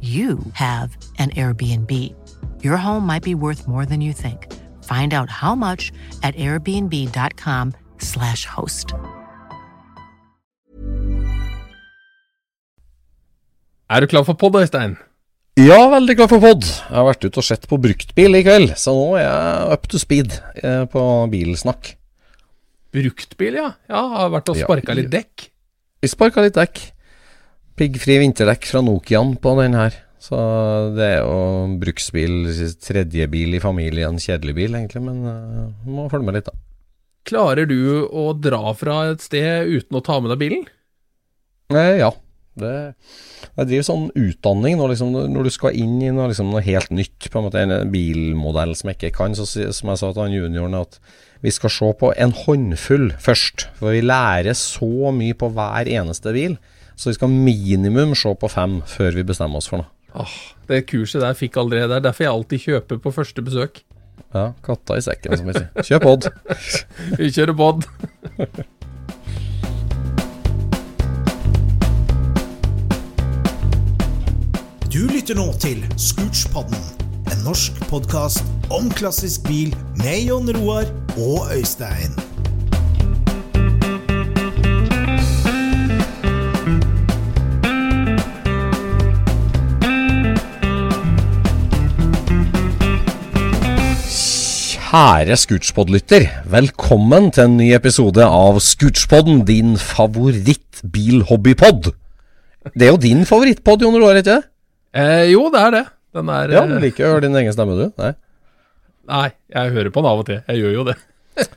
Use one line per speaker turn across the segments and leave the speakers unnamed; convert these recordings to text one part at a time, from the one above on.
you have an Airbnb. Your home might be worth more than you think. Find out how much at airbnb.com/slash host.
Er du klar for pod, Øystein?
Ja, veldig klar for pod. Jeg har vært ute og sett på bruktbil i kveld, så nå er jeg up to speed eh, på bilsnakk.
Bruktbil, ja. Ja, Har vært og sparka
ja.
litt dekk.
Vi sparka litt dekk. Piggfri vinterdekk fra Nokian på den her. Så det er jo bruksbil, tredje bil i familien, kjedelig bil egentlig, men uh, må følge med litt, da.
Klarer du å dra fra et sted uten å ta med deg bilen?
Eh, ja. Det, jeg driver sånn utdanning når, liksom, når du skal inn i noe, liksom, noe helt nytt, på en måte en bilmodell som jeg ikke kan, så som jeg sa til han junioren, at vi skal se på en håndfull først. For vi lærer så mye på hver eneste bil, så vi skal minimum se på fem før vi bestemmer oss for noe.
Åh, det kurset der fikk aldri jeg. Det er derfor jeg alltid kjøper på første besøk.
Ja, katta i sekken, som vi sier. Kjøp Odd.
Vi kjører pod.
Du lytter nå til Scootspodden, en norsk podkast om klassisk bil med Jon Roar og Øystein.
Kjære Scootspod-lytter, velkommen til en ny episode av Scootspodden, din favoritt-bilhobbypod. Det er jo din favorittpod, Jon Roar, ikke det?
Eh, jo, det er det. Den er
Ja,
eh,
du liker å høre din egen stemme, du. Nei.
Nei, jeg hører på den av og til. Jeg gjør jo det.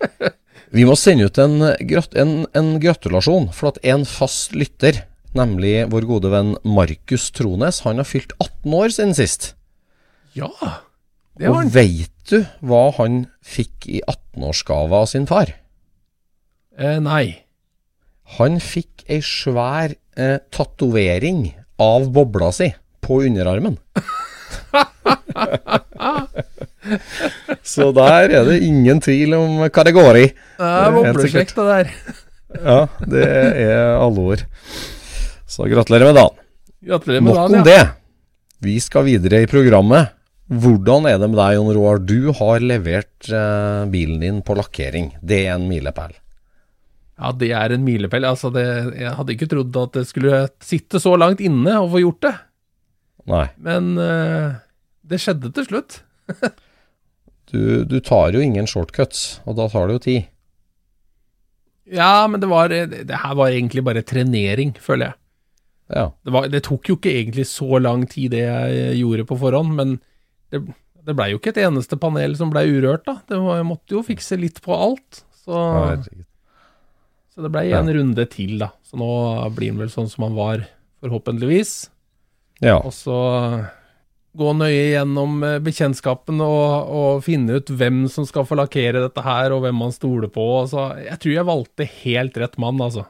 Vi må sende ut en, grat en, en gratulasjon, for at en fast lytter, nemlig vår gode venn Markus Trones, han har fylt 18 år siden sist.
Ja.
Og veit du hva han fikk i 18-årsgave av sin far?
Eh, nei.
Han fikk ei svær eh, tatovering av bobla si på underarmen. Så der er det ingen tvil om hva det går i.
Det er bobleslekt, det der.
Ja, det er alvor. Så gratulerer med dagen.
Gratulerer med
Nok om
dagen. Ja.
det. Vi skal videre i programmet. Hvordan er det med deg, Jon Roar? Du har levert eh, bilen din på lakkering. Det er en milepæl.
ja, det er en milepæl. Altså, det, jeg hadde ikke trodd at det skulle sitte så langt inne å få gjort det.
Nei.
Men eh, det skjedde til slutt.
Du, du tar jo ingen shortcuts, og da tar det jo tid.
Ja, men det var Det her var egentlig bare trenering, føler jeg.
Ja.
Det, var, det tok jo ikke egentlig så lang tid, det jeg gjorde på forhånd, men det, det blei jo ikke et eneste panel som blei urørt, da. Det var, jeg måtte jo fikse litt på alt. Så, så det ble en runde til, da. Så nå blir den vel sånn som han var, forhåpentligvis.
Ja.
Og så gå nøye gjennom eh, bekjentskapen og, og finne ut hvem som skal få lakkere dette her, og hvem man stoler på. Og så, jeg tror jeg valgte helt rett mann, altså.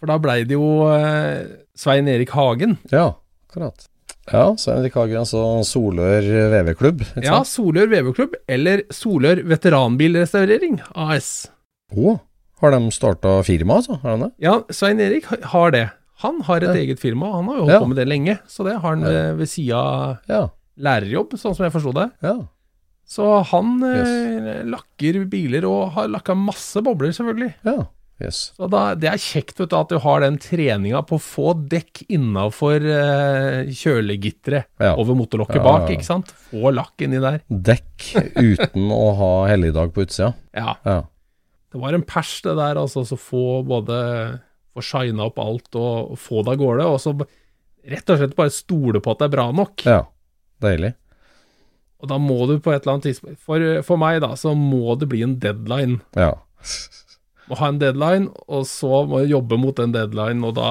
For da blei det jo eh, Svein Erik Hagen.
ja, akkurat. Ja, så Henrik Hagen, altså Solør VV-klubb.
Ja. Solør VV-klubb, eller Solør Veteranbilrestaurering AS.
Å, har de starta firma, altså? Har de det?
Ja, Svein Erik har det. Han har et
Ja.
eget firma, han har jo holdt
Ja.
på med det lenge. Så det har han ved, ved sida av
Ja.
lærerjobb, sånn som jeg forsto det.
ja.
Så han yes. lakker biler, og har lakka masse bobler, selvfølgelig.
Ja. Yes.
Så da, det er kjekt du, at du har den treninga på å få dekk innafor eh, kjølegitteret
Ja.
over motorlokket
Ja,
bak, ikke sant? Få lakk inni der.
Dekk uten å ha helligdag på utsida.
Ja.
Ja.
Det var en pers det der, altså. Så få både Få shina opp alt og få det av gårde. Og så rett og slett bare stole på at det er bra nok.
ja. Deilig.
Og da må du på et eller annet tidspunkt For, for meg, da, så må det bli en deadline.
Ja.
Må ha en deadline, og så må jeg jobbe mot den deadline, og da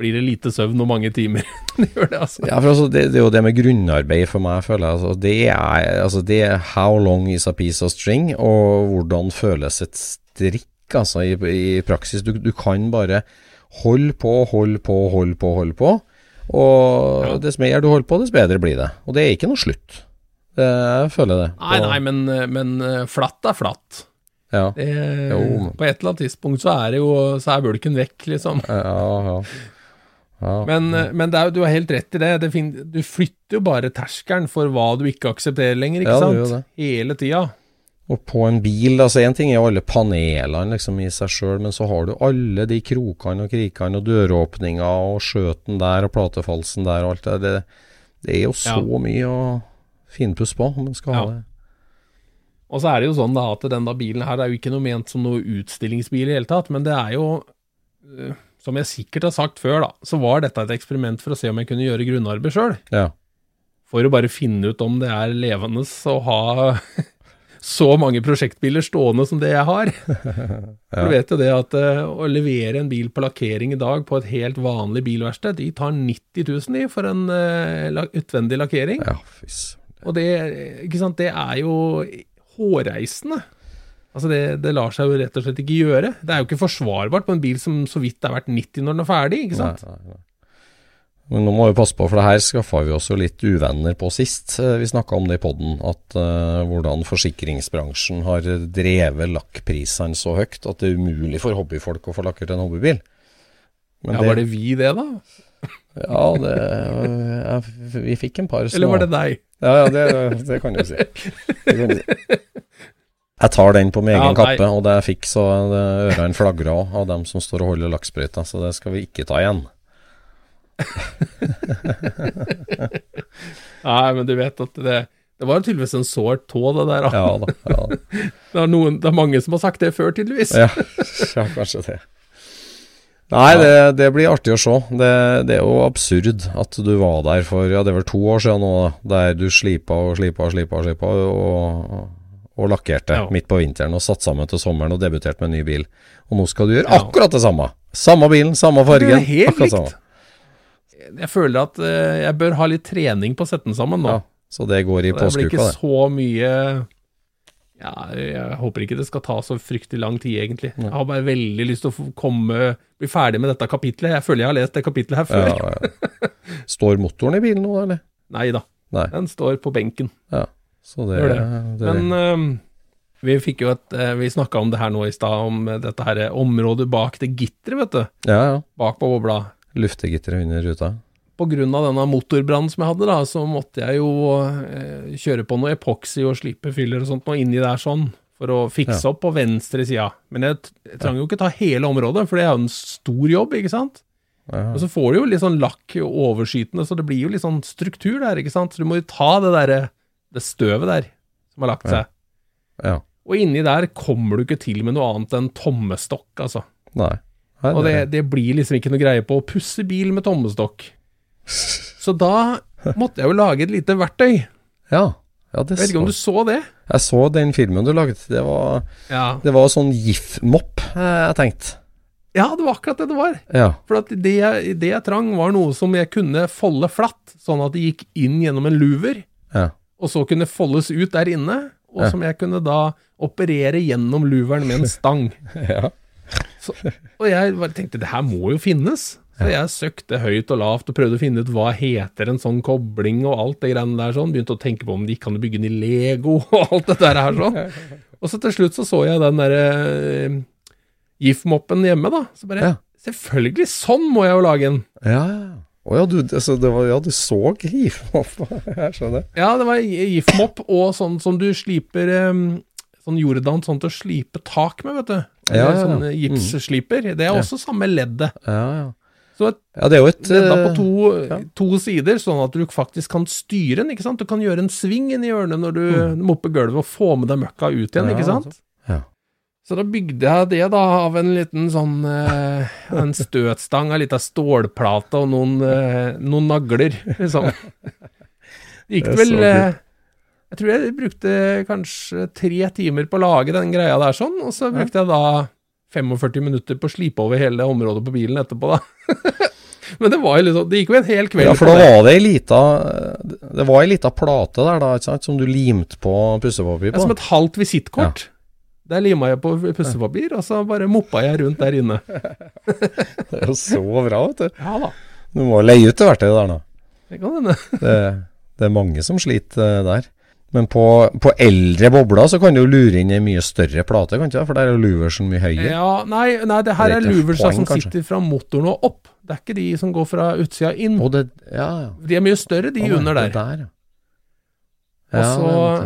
blir det lite søvn og mange timer. det gjør det, altså.
Ja, for altså, det, det er jo det med grunnarbeid for meg, føler jeg. Altså, det, er, altså, det er how long is a piece of string, og hvordan føles et strikk altså, i, i praksis. Du, du kan bare holde på, holde på, holde på, holde på. Og
Ja.
dess mer du holder på, dess bedre blir det. Og det er ikke noe slutt. Det, jeg føler det.
Nei, nei, men, men eh, flatt er flatt.
Ja,
Det,
Jo.
på et eller annet tidspunkt så er det jo Så er bulken vekk, liksom.
ja, ja. ja.
Men, eh, men det er, du har helt rett i det. det fin, du flytter jo bare terskelen for hva du ikke aksepterer lenger, ikke
Ja,
sant? Hele tida.
Og på en bil, altså en ting er jo alle panelene liksom i seg sjøl, men så har du alle de krokene og krikene og døråpninger og skjøten der og platefalsen der og alt det. Det, det er jo så mye å finpusse på om man skal ha det.
Og så er det jo sånn da at denne bilen her er jo ikke noe ment som noe utstillingsbil i hele tatt, men det er jo, eh, som jeg sikkert har sagt før, da, så var dette et eksperiment for å se om jeg kunne gjøre grunnarbeid sjøl.
Ja.
For å bare finne ut om det er levende å ha så mange prosjektbiler stående som det jeg har. For Du vet jo det at eh, å levere en bil på lakkering i dag på et helt vanlig bilverksted, de tar 90 000 i for en eh, utvendig lakkering.
ja, fys.
Og det, det er jo hårreisende. Altså det, det lar seg jo rett og slett ikke gjøre. Det er jo ikke forsvarbart på en bil som så vidt er verdt 90 når den er ferdig, ikke sant?
Nei, nei, nei. Men nå må vi passe på, for det her skaffa vi jo litt uvenner på sist. Eh, Vi snakka om det i poden, at uh, hvordan forsikringsbransjen har drevet lakkprisene så høyt at det er umulig for hobbyfolk å få lakkert en hobbybil. Men
Ja, Var det vi det, da?
Ja, det, ja, vi fikk en par små
Eller var det deg?
Ja, ja det, det kan du si. Det kan du si. Jeg tar den på min egen
ja,
kappe, og det jeg fikk så ørene flagra òg av dem som står og holder lakksprøyta, så det skal vi ikke ta igjen.
Nei, men du vet at det, det var tydeligvis en sår tå, det der. da.
Ja da. Ja.
Det, er noen, det er mange som har sagt det før, tydeligvis.
Ja, ja kanskje det. Nei, det, det blir artig å se. Det, det er jo absurd at du var der for ja, det var to år siden nå, der du slipa og slipa og slipa og slipa og, og lakkerte
Ja.
midt på vinteren og satt sammen til sommeren og debuterte med en ny bil. Og nå skal du gjøre
Ja.
akkurat det samme. Samme bilen, samme fargen.
Det er helt
akkurat
likt.
samme.
Jeg føler at eh, jeg bør ha litt trening på å sette den sammen nå.
Ja, så det går i
det blir ikke
det.
så mye Ja, jeg håper ikke det skal ta så fryktelig lang tid, egentlig. Jeg har bare veldig lyst til å komme Bli ferdig med dette kapitlet. Jeg føler jeg har lest det kapitlet her før.
Ja, ja. Står motoren i bilen nå, eller?
Nei da,
Nei.
den står på benken.
Ja. Så det,
det.
det,
Men uh, vi fikk jo et uh, Vi snakka om det her nå i stad, om dette her området bak det gitteret, vet du.
Ja, ja.
Bak på bobla.
Luftegitteret under ruta.
Av denne motorbrannen som jeg hadde, da, så måtte jeg jo eh, kjøre på noe epoksy og slipe fyller og sånt noe inni der sånn, for å fikse opp på venstre sida. Men jeg, jeg trang jo ikke ta hele området, for det er jo en stor jobb, ikke sant?
Ja.
Og så får du jo litt sånn lakk overskytende, så det blir jo litt sånn struktur der, ikke sant? Så du må jo ta det derre det støvet der som har lagt seg.
ja.
Og inni der kommer du ikke til med noe annet enn tommestokk, altså.
Nei. Nei,
Og det, det blir liksom ikke noe greie på å pusse bil med tommestokk. Så da måtte jeg jo lage et lite verktøy.
Ja. ja det
Jeg vet ikke om du
så.
det?
Jeg så den filmen du laget. Det var,
Ja.
det var sånn GIF-mopp, eh, jeg tenkte.
Ja, det var akkurat det det var.
Ja.
For at det, jeg- det jeg trang, var noe som jeg kunne folde flatt, sånn at det gikk inn gjennom en luver,
Ja.
og så kunne foldes ut der inne, og
Ja.
som jeg kunne da operere gjennom luveren med en stang.
ja.
Så, og jeg bare tenkte det her må jo finnes. Så jeg søkte høyt og lavt og prøvde å finne ut hva heter en sånn kobling og alt det greiene der sånn. Begynte å tenke på om de kan bygge den i Lego og alt det der her sånn. Og så til slutt så så jeg den derre eh, GIF-moppen hjemme, da. Så bare
Ja.
Selvfølgelig, sånn må jeg jo lage en.
Ja, ja. Å ja, du, altså, det var, ja, du så hiv Jeg skjønner.
Ja, det var GIF-mopp og sånn som du sliper eh, Sånn Jordan, sånn til å slipe tak med, vet du.
Ja, ja.
Sånn eh, gipssliper. Det er også samme leddet.
Ja, ja.
Så et
Ja, det er jo et
ledda på
eh,
to,
ja.
to sider, sånn at du faktisk kan styre den. ikke sant? Du kan gjøre en sving inn i hjørnet når du mopper gulvet og få med deg møkka ut igjen,
Mm. Ja,
ikke sant?
Ja.
Så da bygde jeg det da av en liten sånn eh, En støtstang, ei lita stålplate og noen, eh, noen nagler, liksom. Gikk
Det
vel eh, Jeg tror jeg brukte kanskje tre timer på å lage den greia der sånn, og så brukte jeg da 45 minutter på å slipe over hele området på bilen etterpå, da. Men det var jo liksom Det gikk jo en hel kveld
Ja, for da var det ei lita Det var ei lita plate der, da, ikke sant, som du limte på pussepapir på?
Ja, som et halvt visittkort. Der lima jeg på pussepapir, og så bare moppa jeg rundt der inne.
Det er jo så bra, vet du.
Ja da,
Du må leie ut det verktøyet der nå.
det kan hende.
Det, det er mange som sliter eh, der. Men på, på eldre bobler så kan du jo lure inn ei mye større plate, kan ikke? For der er luversen mye høyere.
Ja, nei, nei, det her
Det er
er som
kanskje.
sitter fra motoren og opp. Det er ikke de som går fra utsida inn.
Det, ja, ja.
De er mye større, de
Å,
under der.
der ja.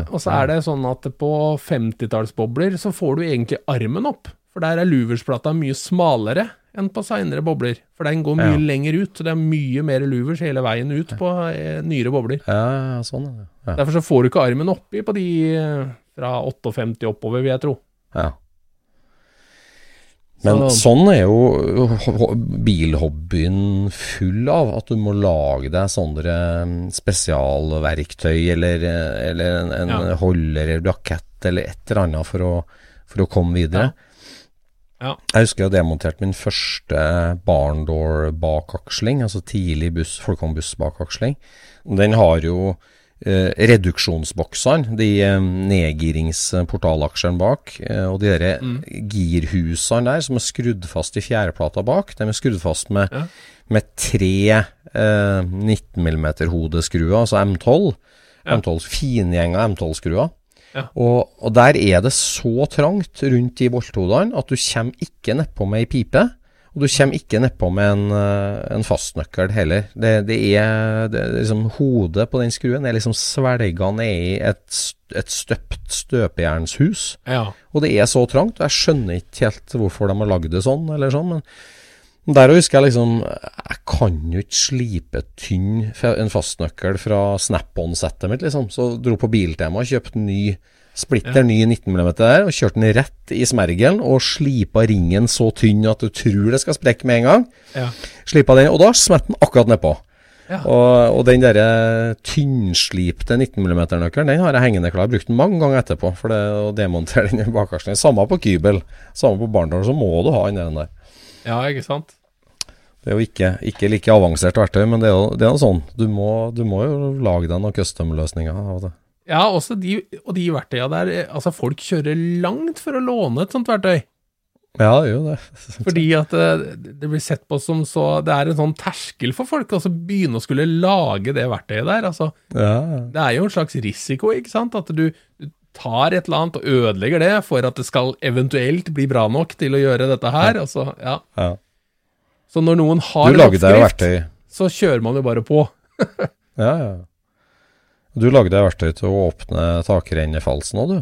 Og så er det sånn at på 50-tallsbobler så får du egentlig armen opp. For der er luversplata mye smalere enn på seinere bobler. For den går mye
Ja.
lenger ut, så det er mye mer louvers hele veien ut på eh, nyere bobler.
Ja, ja, sånn. Ja.
Derfor så får du ikke armen oppi på de eh, fra 58 oppover, vil jeg tro.
ja. Men sånn er jo bilhobbyen full av, at du må lage deg sånne mm, spesialverktøy, eller, eh, eller en, en
Ja.
holder eller brakett, eller et eller annet for å, for å komme videre.
Ja.
Jeg husker jeg demonterte min første barndoor bakaksling, altså tidlig buss, folkevognbuss-bakaksling. Den har jo eh, reduksjonsboksene, de eh, nedgiringsportalaksjene bak, eh, og de der
Mm.
girhusene der som er skrudd fast i fjæreplata bak, de er skrudd fast med,
Ja.
med tre eh, 19 mm hodeskruer, altså M12.
Ja.
M12 Fingjenga M12-skruer.
Ja.
Og, og der er det så trangt rundt i bolthodene at du kommer ikke nedpå med ei pipe. Og du kommer ikke nedpå med en, eh, en fastnøkkel heller. Det, det, er, det liksom Hodet på den skruen er liksom svelga ned i et, et støpt støpejernshus.
Ja.
Og det er så trangt. og Jeg skjønner ikke helt hvorfor de har lagd det sånn, eller sånn. Men der husker jeg liksom Jeg kan jo ikke slipe tynn en fastnøkkel fra snap-on-settet mitt, liksom. Så dro på Biltema og kjøpte ny splitter ny 19 mm der, og kjørte den rett i smergelen og slipa ringen så tynn at du tror det skal sprekke med en gang.
Ja.
Slipa den, og da smetter den akkurat nedpå.
Ja.
Og, og den derre tynnslipte 19 mm-nøkkelen, den har jeg hengende klar. Brukt den mange ganger etterpå for det å demontere den i bakhasjen. Samme på Kybel, samme på Barndal, så må du ha den der.
Ja, ikke sant?
Det er jo ikke, ikke like avansert verktøy, men det er jo, det er jo sånn. Du må, du må jo lage deg noen custom-løsninger av det.
Ja, også de, og de verktøya der eh, Altså, folk kjører langt for å låne et sånt verktøy.
Ja, det gjør jo det.
Fordi at eh, det blir sett på som så Det er en sånn terskel for folk å altså begynne å skulle lage det verktøyet der. Altså,
Ja,
det er jo en slags risiko, ikke sant? At du tar et eller annet og ødelegger det for at det skal eventuelt bli bra nok til å gjøre dette her. Altså, ja.
ja.
Så når noen har en oppskrift, så kjører man jo bare på.
Ja, ja. Du lagde deg verktøy til å åpne takrennefalsen òg, du,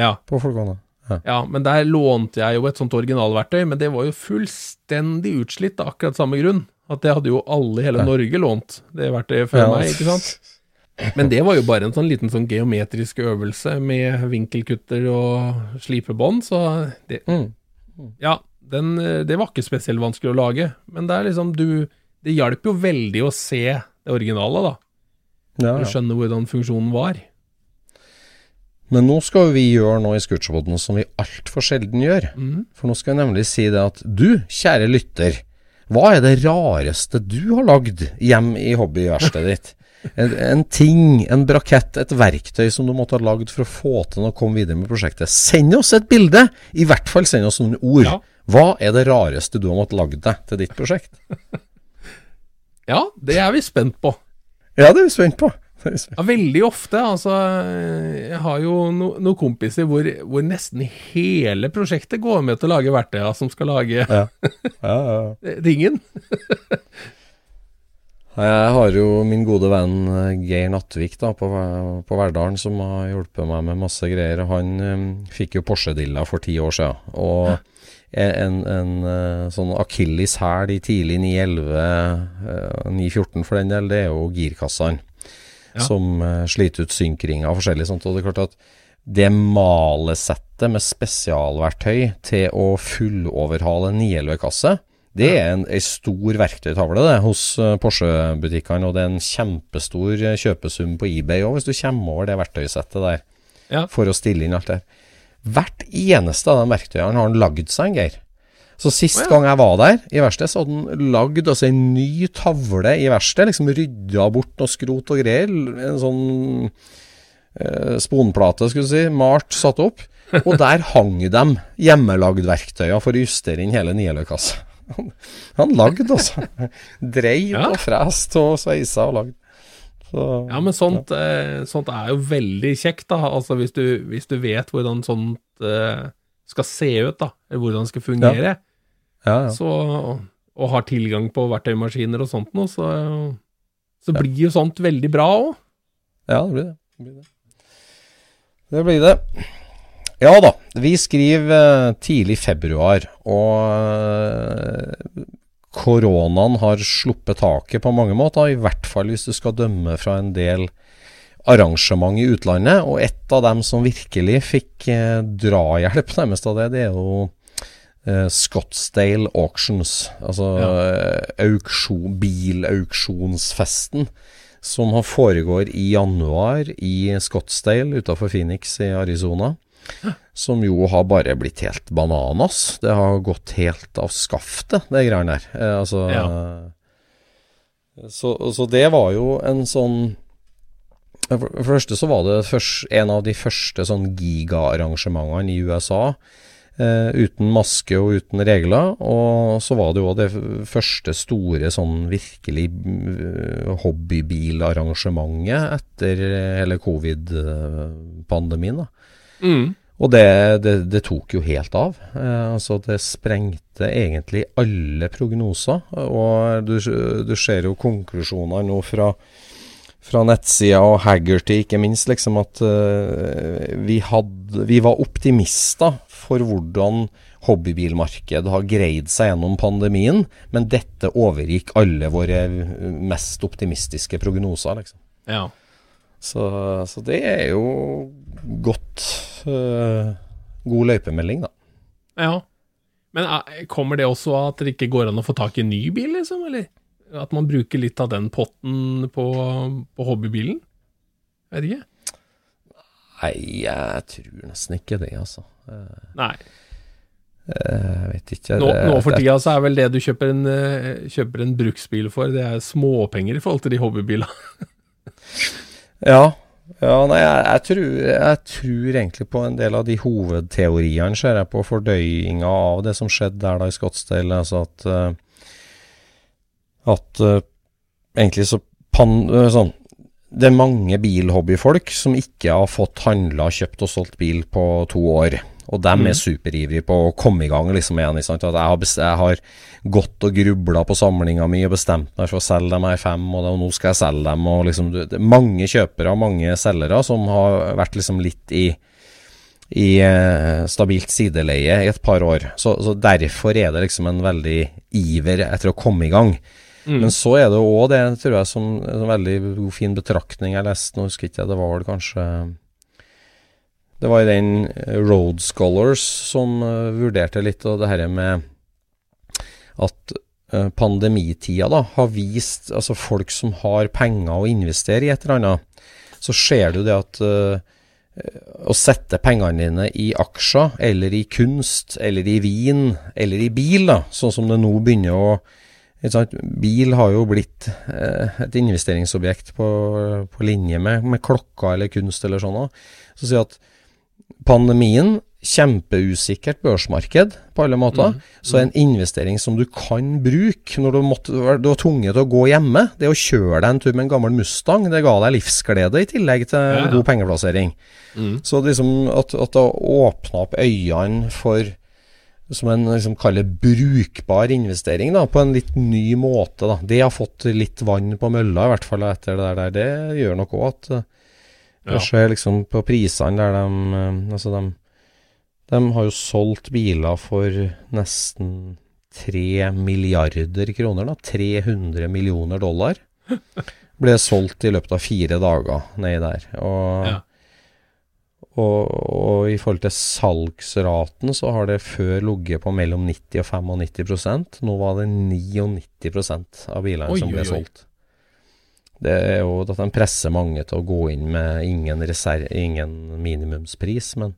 Ja.
på folkene.
Ja, men der lånte jeg jo et sånt originalverktøy, men det var jo fullstendig utslitt av akkurat samme grunn. At det hadde jo alle i hele
Ja.
Norge lånt, det verktøyet før meg, ikke sant. Men det var jo bare en sånn liten sånn geometrisk øvelse med vinkelkutter og slipebånd, så det
Mm.
Ja, den, det var ikke spesielt vanskelig å lage, men det er liksom du Det hjalp jo veldig å se det originale, da.
Ja, ja.
skjønne hvordan funksjonen var.
Men nå skal vi gjøre noe i Scootspoden som vi altfor sjelden gjør. For nå skal vi nemlig si det at du, kjære lytter, hva er det rareste du har lagd hjem i hobbyverkstedet ditt? En, en ting, en brakett, et verktøy som du måtte ha lagd for å få til å komme videre med prosjektet. Send oss et bilde! I hvert fall send oss noen ord.
Ja.
Hva er det rareste du har måttet lagd deg til ditt prosjekt?
Ja, det er vi spent på.
Ja, det er vi spent på.
Ja, veldig ofte. Altså, jeg har jo no, noen kompiser hvor, hvor nesten hele prosjektet går med til å lage verktøya som skal lage
Ja. Ja, ja.
ringen.
Jeg har jo min gode venn eh, Geir Nattvik da, på, på Verdalen som har hjulpet meg med masse greier. Han um, fikk jo Porsche-dilla for ti år siden. Og en, en eh, sånn akilleshæl i tidlig 911, eh, 914 for den del, det er jo girkassene.
Ja.
Som uh, sliter ut synkringer og forskjellig sånt. Og det er klart at det malesettet med spesialverktøy til å fulloverhale en 911-kasse, det er en, en stor verktøytavle det, hos eh, Porsche-butikkene, og det er en kjempestor eh, kjøpesum på eBay òg, hvis du kommer over det verktøysettet der
Ja.
for å stille inn alt det. Hvert eneste av de verktøyene har han lagd seg, en Geir. Så sist
oh, ja.
gang jeg var der i verkstedet, så hadde han lagd altså en ny tavle i verkstedet. Liksom rydda bort noe skrot og greier. En sånn eh, sponplate, skulle du si. Malt satt opp. Og der hang de hjemmelagd verktøyer for å justere inn hele Nielø-kassa. Han, han lagde, altså. Dreiv
Ja.
og frest og sveisa og lagd. Så,
Ja, men sånt, eh, sånt er jo veldig kjekt, da. Altså hvis du, hvis du vet hvordan sånt eh, skal se ut, da. Eller hvordan det skal fungere.
ja, ja.
Så, og har tilgang på verktøymaskiner og sånt noe, så, så blir jo sånt veldig bra òg.
Ja, det blir det. Det blir det. Det blir det. Ja da, vi skriver eh, tidlig februar, og eh, koronaen har sluppet taket på mange måter, i hvert fall hvis du skal dømme fra en del arrangement i utlandet. Og et av dem som virkelig fikk eh, drahjelp nærmest av det, det er jo Scottsdale Auctions. Altså
Ja.
auksjon, bilauksjonsfesten som foregår i januar i Scottsdale utenfor Phoenix i Arizona. Som jo har bare blitt helt bananas. Det har gått helt av skaftet, det greiene der. Eh, altså så, så det var jo en sånn For det første så var det først, en av de første sånn gigaarrangementene i USA. Eh, uten maske og uten regler. Og så var det jo det første store sånn virkelig mm, hobbybilarrangementet etter hele covid-pandemien. da.
Mm.
Og det, det, det tok jo helt av. Eh, altså Det sprengte egentlig alle prognoser. Og du, du ser jo konklusjoner nå fra, fra nettsida og Haggerty, ikke minst, liksom at eh, vi, hadde, vi var optimister for hvordan hobbybilmarkedet har greid seg gjennom pandemien, men dette overgikk alle våre mest optimistiske prognoser. liksom.
Ja.
Så, så det er jo godt øh, God løypemelding, da.
ja. Men eh, kommer det også at det ikke går an å få tak i en ny bil, liksom? Eller at man bruker litt av den potten på, på hobbybilen? Vet ikke.
Nei, jeg tror nesten ikke det, altså.
Nei.
Jeg vet ikke.
Nå, nå for tida så er vel det du kjøper en, eh, kjøper en bruksbil for, det er småpenger i forhold til de hobbybilene.
Ja. ja nei, jeg, jeg, tror, jeg tror egentlig på en del av de hovedteoriene, ser jeg på fordøyinga av det som skjedde der da i Scottsdale. Altså at øh, At øh, egentlig så pan, øh, sånn Det er mange bilhobbyfolk som ikke har fått handla, kjøpt og solgt bil på to år. Og dem
Mm.
er superivrige på å komme i gang liksom igjen. Ikke sant? At jeg, har bes- jeg har gått og grubla på samlinga mi og bestemt meg for å selge dem i 5, og, det, og nå skal jeg selge dem. Og liksom, det mange kjøpere og mange selgere som har vært liksom litt i i eh, stabilt sideleie i et par år. Så, så derfor er det liksom en veldig iver etter å komme i gang.
Mm.
Men så er det òg det, tror jeg, som en veldig fin betraktning jeg leste, nå husker ikke jeg, det var vel kanskje Det var i den eh, Road Scholars som eh, vurderte litt av det her med at eh, pandemitida da har vist altså folk som har penger å investere i et eller annet, så ser du det at eh, å sette pengene dine i aksjer, eller i kunst, eller i vin, eller i bil, da, sånn som det nå begynner å Bil har jo blitt uh, et investeringsobjekt på, på linje med, med klokka eller kunst eller sånn. Så sier at pandemien kjempeusikkert børsmarked på alle måter. Mm. Så en investering som du kan bruke når du, måtte, du var tvunget til å gå hjemme, det å kjøre deg en tur med en gammel Mustang, det ga deg livsglede i tillegg til ja, ja. god pengeplassering. Mm. Så liksom at, at det åpna opp øynene for som en liksom kaller brukbar investering, da, på en litt ny måte. Da. Det har fått litt vann på mølla, i hvert fall etter det der. Det gjør nok òg at Kanskje Se liksom på prisene der de eh, Altså, de de har jo solgt biler for nesten 3 milliarder kroner, da. 300 millioner dollar. Ble solgt i løpet av fire dager nedi der. Og, ja. og, og, i forhold til salgsraten så har det før ligget på mellom 90 og 95% Nå var det 99 av bilene som ble solgt. Det er jo at de presser mange til å gå inn med ingen, ingen minimumspris, men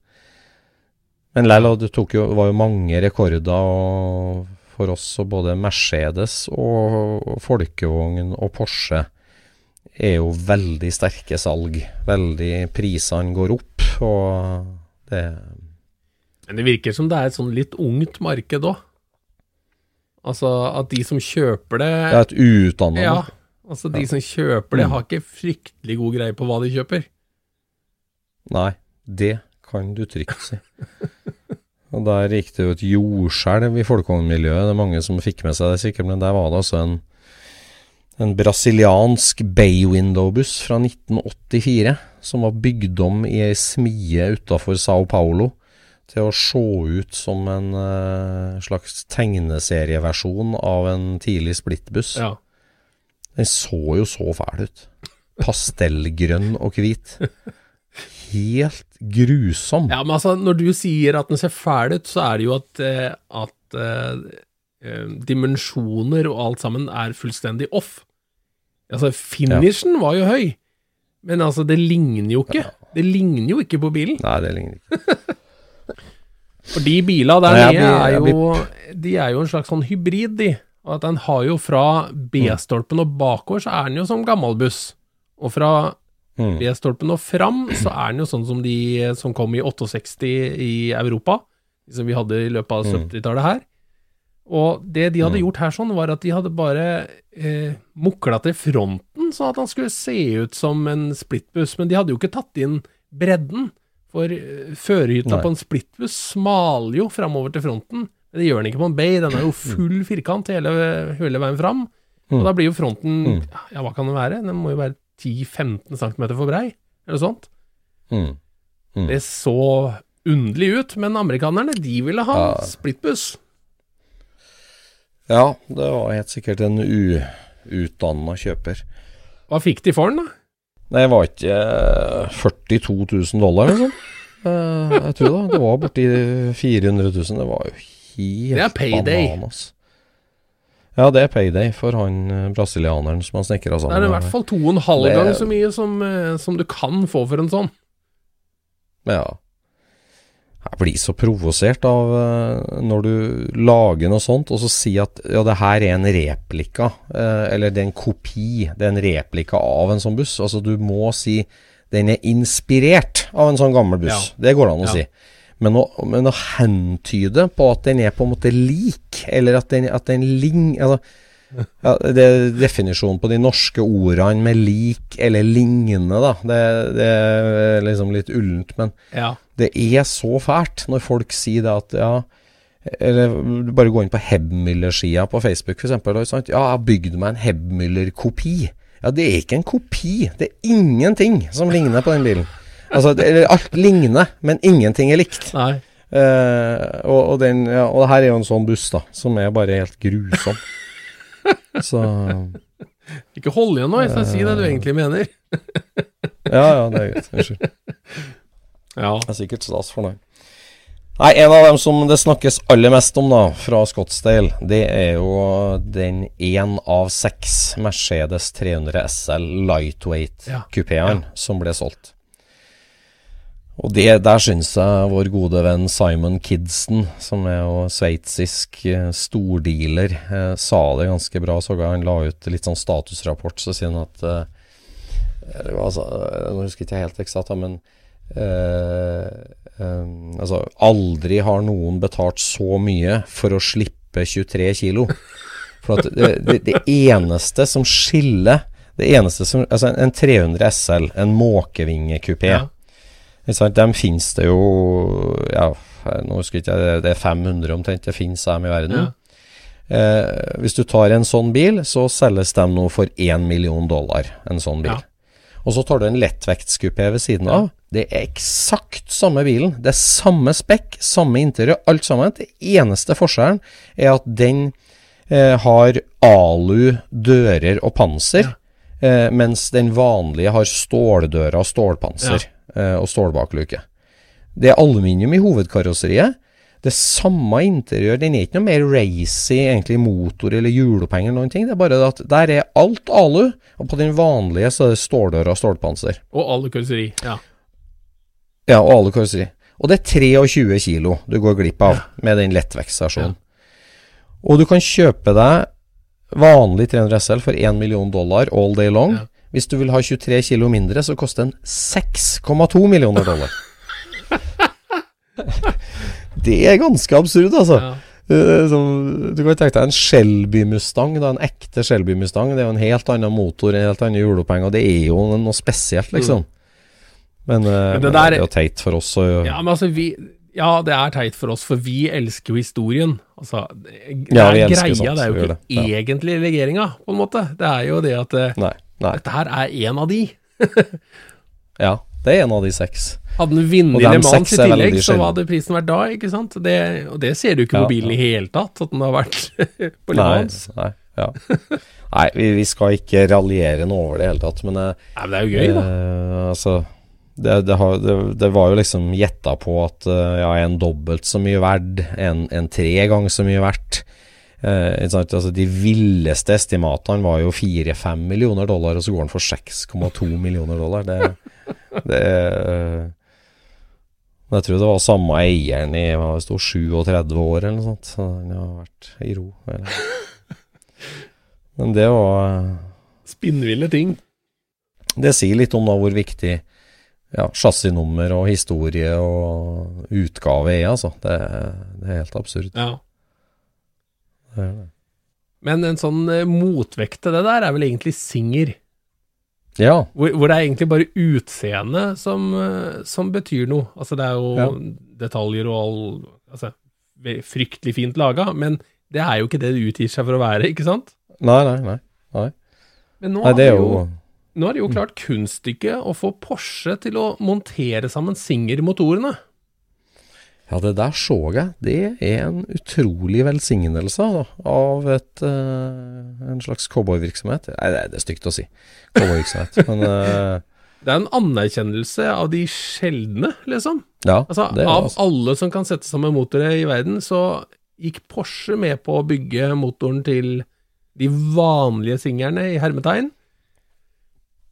men lell, det jo, var jo mange rekorder for oss, og både Mercedes og Folkevogn og Porsche er jo veldig sterke salg. Veldig Prisene går opp, og det
Men det virker som det er et sånn litt ungt marked òg. Altså at de som kjøper det
Det er et uutdanna
Ja. Altså de som kjøper det, mm. har ikke fryktelig god greie på hva de kjøper.
Nei, det kan du trygt si. Og Der gikk det jo et jordskjelv i folkevognmiljøet. Det er mange som fikk med seg det sikkert, men der var det altså en, en brasiliansk bay window-buss fra 1984 som var bygd om i ei smie utafor Sao Paulo til å se ut som en uh, slags tegneserieversjon av en tidlig splittbuss. Ja. Den så jo så fæl ut. Pastellgrønn og hvit. helt grusom.
Ja, men altså, når du sier at den ser fæl ut, så er det jo at, eh, at eh, dimensjoner og alt sammen er fullstendig off. Altså, finishen ja. var jo høy, men altså, det ligner jo ikke. Ja. Det ligner jo ikke på bilen.
Nei, det ligner ikke.
For de bilene der nede er jo De er jo en slags sånn hybrid, de. Og at den har jo fra B-stolpen og bakover, så er den jo som gammel buss. Og fra Mm. B-stolpen og fram, så er den jo sånn som de som kom i 68 i Europa, som vi hadde i løpet av 70-tallet mm. her. Og det de hadde mm. gjort her sånn, var at de hadde bare eh, mukla til fronten, sånn at han skulle se ut som en splittbuss, men de hadde jo ikke tatt inn bredden. For eh, førerhytta på en splittbuss smaler jo framover til fronten. Men det gjør den ikke på en Bay, den er jo full firkant hele, hele veien fram. Og da blir jo fronten Ja, hva kan den være? Den må jo være 10-15 cm for brei, eller sånt. Mm. Mm. Det så underlig ut, men amerikanerne, de ville ha ja. splittbuss.
Ja, det var helt sikkert en uutdanna kjøper.
Hva fikk de for den, da?
Det var ikke 42 000 dollar, liksom. jeg tror det. Det var borti 400 000. Det var jo helt
Det er payday.
Bananas. Ja, det er payday for han eh, brasilianeren som han snekra sammen.
Det er i hvert fall to og en halv gang så mye som, eh, som, du kan få for en sånn.
Ja. Jeg blir så provosert av uh, når du lager noe sånt, og så sier at ja, det her er en replika, eller det er en kopi, det er en replika av en sånn buss. Altså, du må si den er inspirert av en sånn gammel buss. Ja. Det går an å ja. si. Men å, men å, hentyde på at den er på en måte lik, eller at den, at den ligner altså, ja, Det er definisjonen på de norske ordene med lik eller lignende, da. Det, det er liksom litt ullent. Men ja. det er så fælt når folk sier det at ja eller bare gå inn på Hebmüller-sida på Facebook, f.eks. Ja, jeg har bygd meg en Hebmüller-kopi. Ja, det er ikke en kopi. Det er ingenting som ligner på den bilen. Altså, det, alt ligner, men ingenting er likt. Nei. Uh, og, og, den, ja, og det her er jo en sånn buss, da, som er bare helt grusom. Så
Ikke hold igjen nå, skal uh, si det du egentlig mener.
ja, ja, det er greit. Unnskyld. Ja. Jeg er sikkert stas for deg. Nei, En av dem som det snakkes aller mest om da, fra Scottsdale, det er jo den én av seks Mercedes 300 SL lightweight-kupeen ja. ja. som ble solgt. Og det, der syns jeg vår gode venn Simon Kidson, som er jo sveitsisk eh, stordealer, eh, sa det ganske bra. Så han la ut litt sånn statusrapport, så sier han at eh, altså, Nå husker jeg ikke helt eksakt, men eh, eh, altså Aldri har noen betalt så mye for å slippe 23 kilo. For at det, det, det eneste som skiller Det eneste som Altså, en 300 SL, en måkevingekupé
Ja.
Dem finnes det jo Ja, nå husker jeg ikke jeg, det er 500 omtrent det finnes dem i verden.
Ja.
Eh, hvis du tar en sånn bil, så selges de nå for 1 million dollar. En sånn bil.
Ja.
Og så tar du en lettvektskupé ved siden av. Det er eksakt samme bilen. Det er samme spekk, samme interiør, alt sammen. Det eneste forskjellen er at den eh, har alu dører og panser, eh, mens den vanlige har ståldører og stålpanser eh, og stålbakluke. Det er aluminium i hovedkarosseriet. Det samme interiør. Den er ikke noe mer racy, egentlig, motor eller hjuloppheng eller noen ting. Det er bare at der er alt alu, og på den vanlige så er det ståldører og stålpanser.
Og alu karosseri. Ja.
Ja, og alu karosseri. Og det er 23 kilo du går glipp av med den lettvektsversjonen. Og du kan kjøpe deg vanlig 300 SL for 1 million dollar all day long.
Ja.
Hvis du vil ha 23 kilo mindre, så koster den 6,2 millioner dollar. det er ganske absurd, altså.
Ja.
Eh, som, du kan tenke deg en Shelby Mustang, da, en ekte Shelby Mustang. Det er jo en helt annen motor, en helt annen hjuloppheng, og det er jo noe spesielt, liksom. Men, eh,
Men det der-
det er jo teit for oss Og,
ja, men altså, vi Ja, det er teit for oss, for vi elsker jo historien. Altså,
Ja,
greia,
sånt,
det er jo ikke
ja.
egentlig legeringa, på en måte. Det er jo det at eh,
Nei. nei.
dette her er en av de.
Ja, det er en av de seks.
Hadde den vunnet Le Mans i tillegg, så hva hadde prisen vært da, ikke sant? Det, og det ser du ikke
Ja,
på bilen i hele tatt, at den har vært på Le Mans.
nei, ja. nei vi, vi skal ikke raljere noe over det i hele tatt, men eh,
Nei, men det er jo gøy, da.
Eh, altså det, det, har, det, var jo liksom gjetta på at eh, ja, en dobbelt så mye verd, en, en tre ganger så mye verdt. Eh, altså, de villeste estimatene var jo 4-5 millioner dollar, og så går den for 6,2 millioner dollar. Det, det eh, Jeg tror det var samme eieren i det sto, 37 år eller noe sånt. Så den har vært i ro. eller. Men det var eh,
Spinnville ting.
Det sier litt om da hvor viktig ja, chassisnummer og historie og utgave er, altså. Det, det er helt absurd.
Ja.
Det er det.
Men en sånn eh, motvekt til det der er vel egentlig Singer.
Ja,
Hvor, hvor det er egentlig bare utseendet som, eh, som betyr noe. Altså det er jo
Ja.
detaljer og all Altså fryktelig fint laga, men det er jo ikke det det utgir seg for å være, ikke sant?
nei, nei, nei. nei.
Men nå
nei det er
jo,
jo
nå har de jo klart kunststykket å få Porsche til å montere sammen Singer-motorene.
Ja, det der så jeg. Det er en utrolig velsignelse da, av et, uh, en slags cowboyvirksomhet. Nei, det er- er stygt å si. Cowboyvirksomhet. Men uh,
Det er en anerkjennelse av de sjeldne, liksom.
ja,
Altså,
det er
av
altså.
alle som kan sette sammen motorer i verden, så gikk Porsche med på å bygge motoren til de vanlige singerne i hermetegn.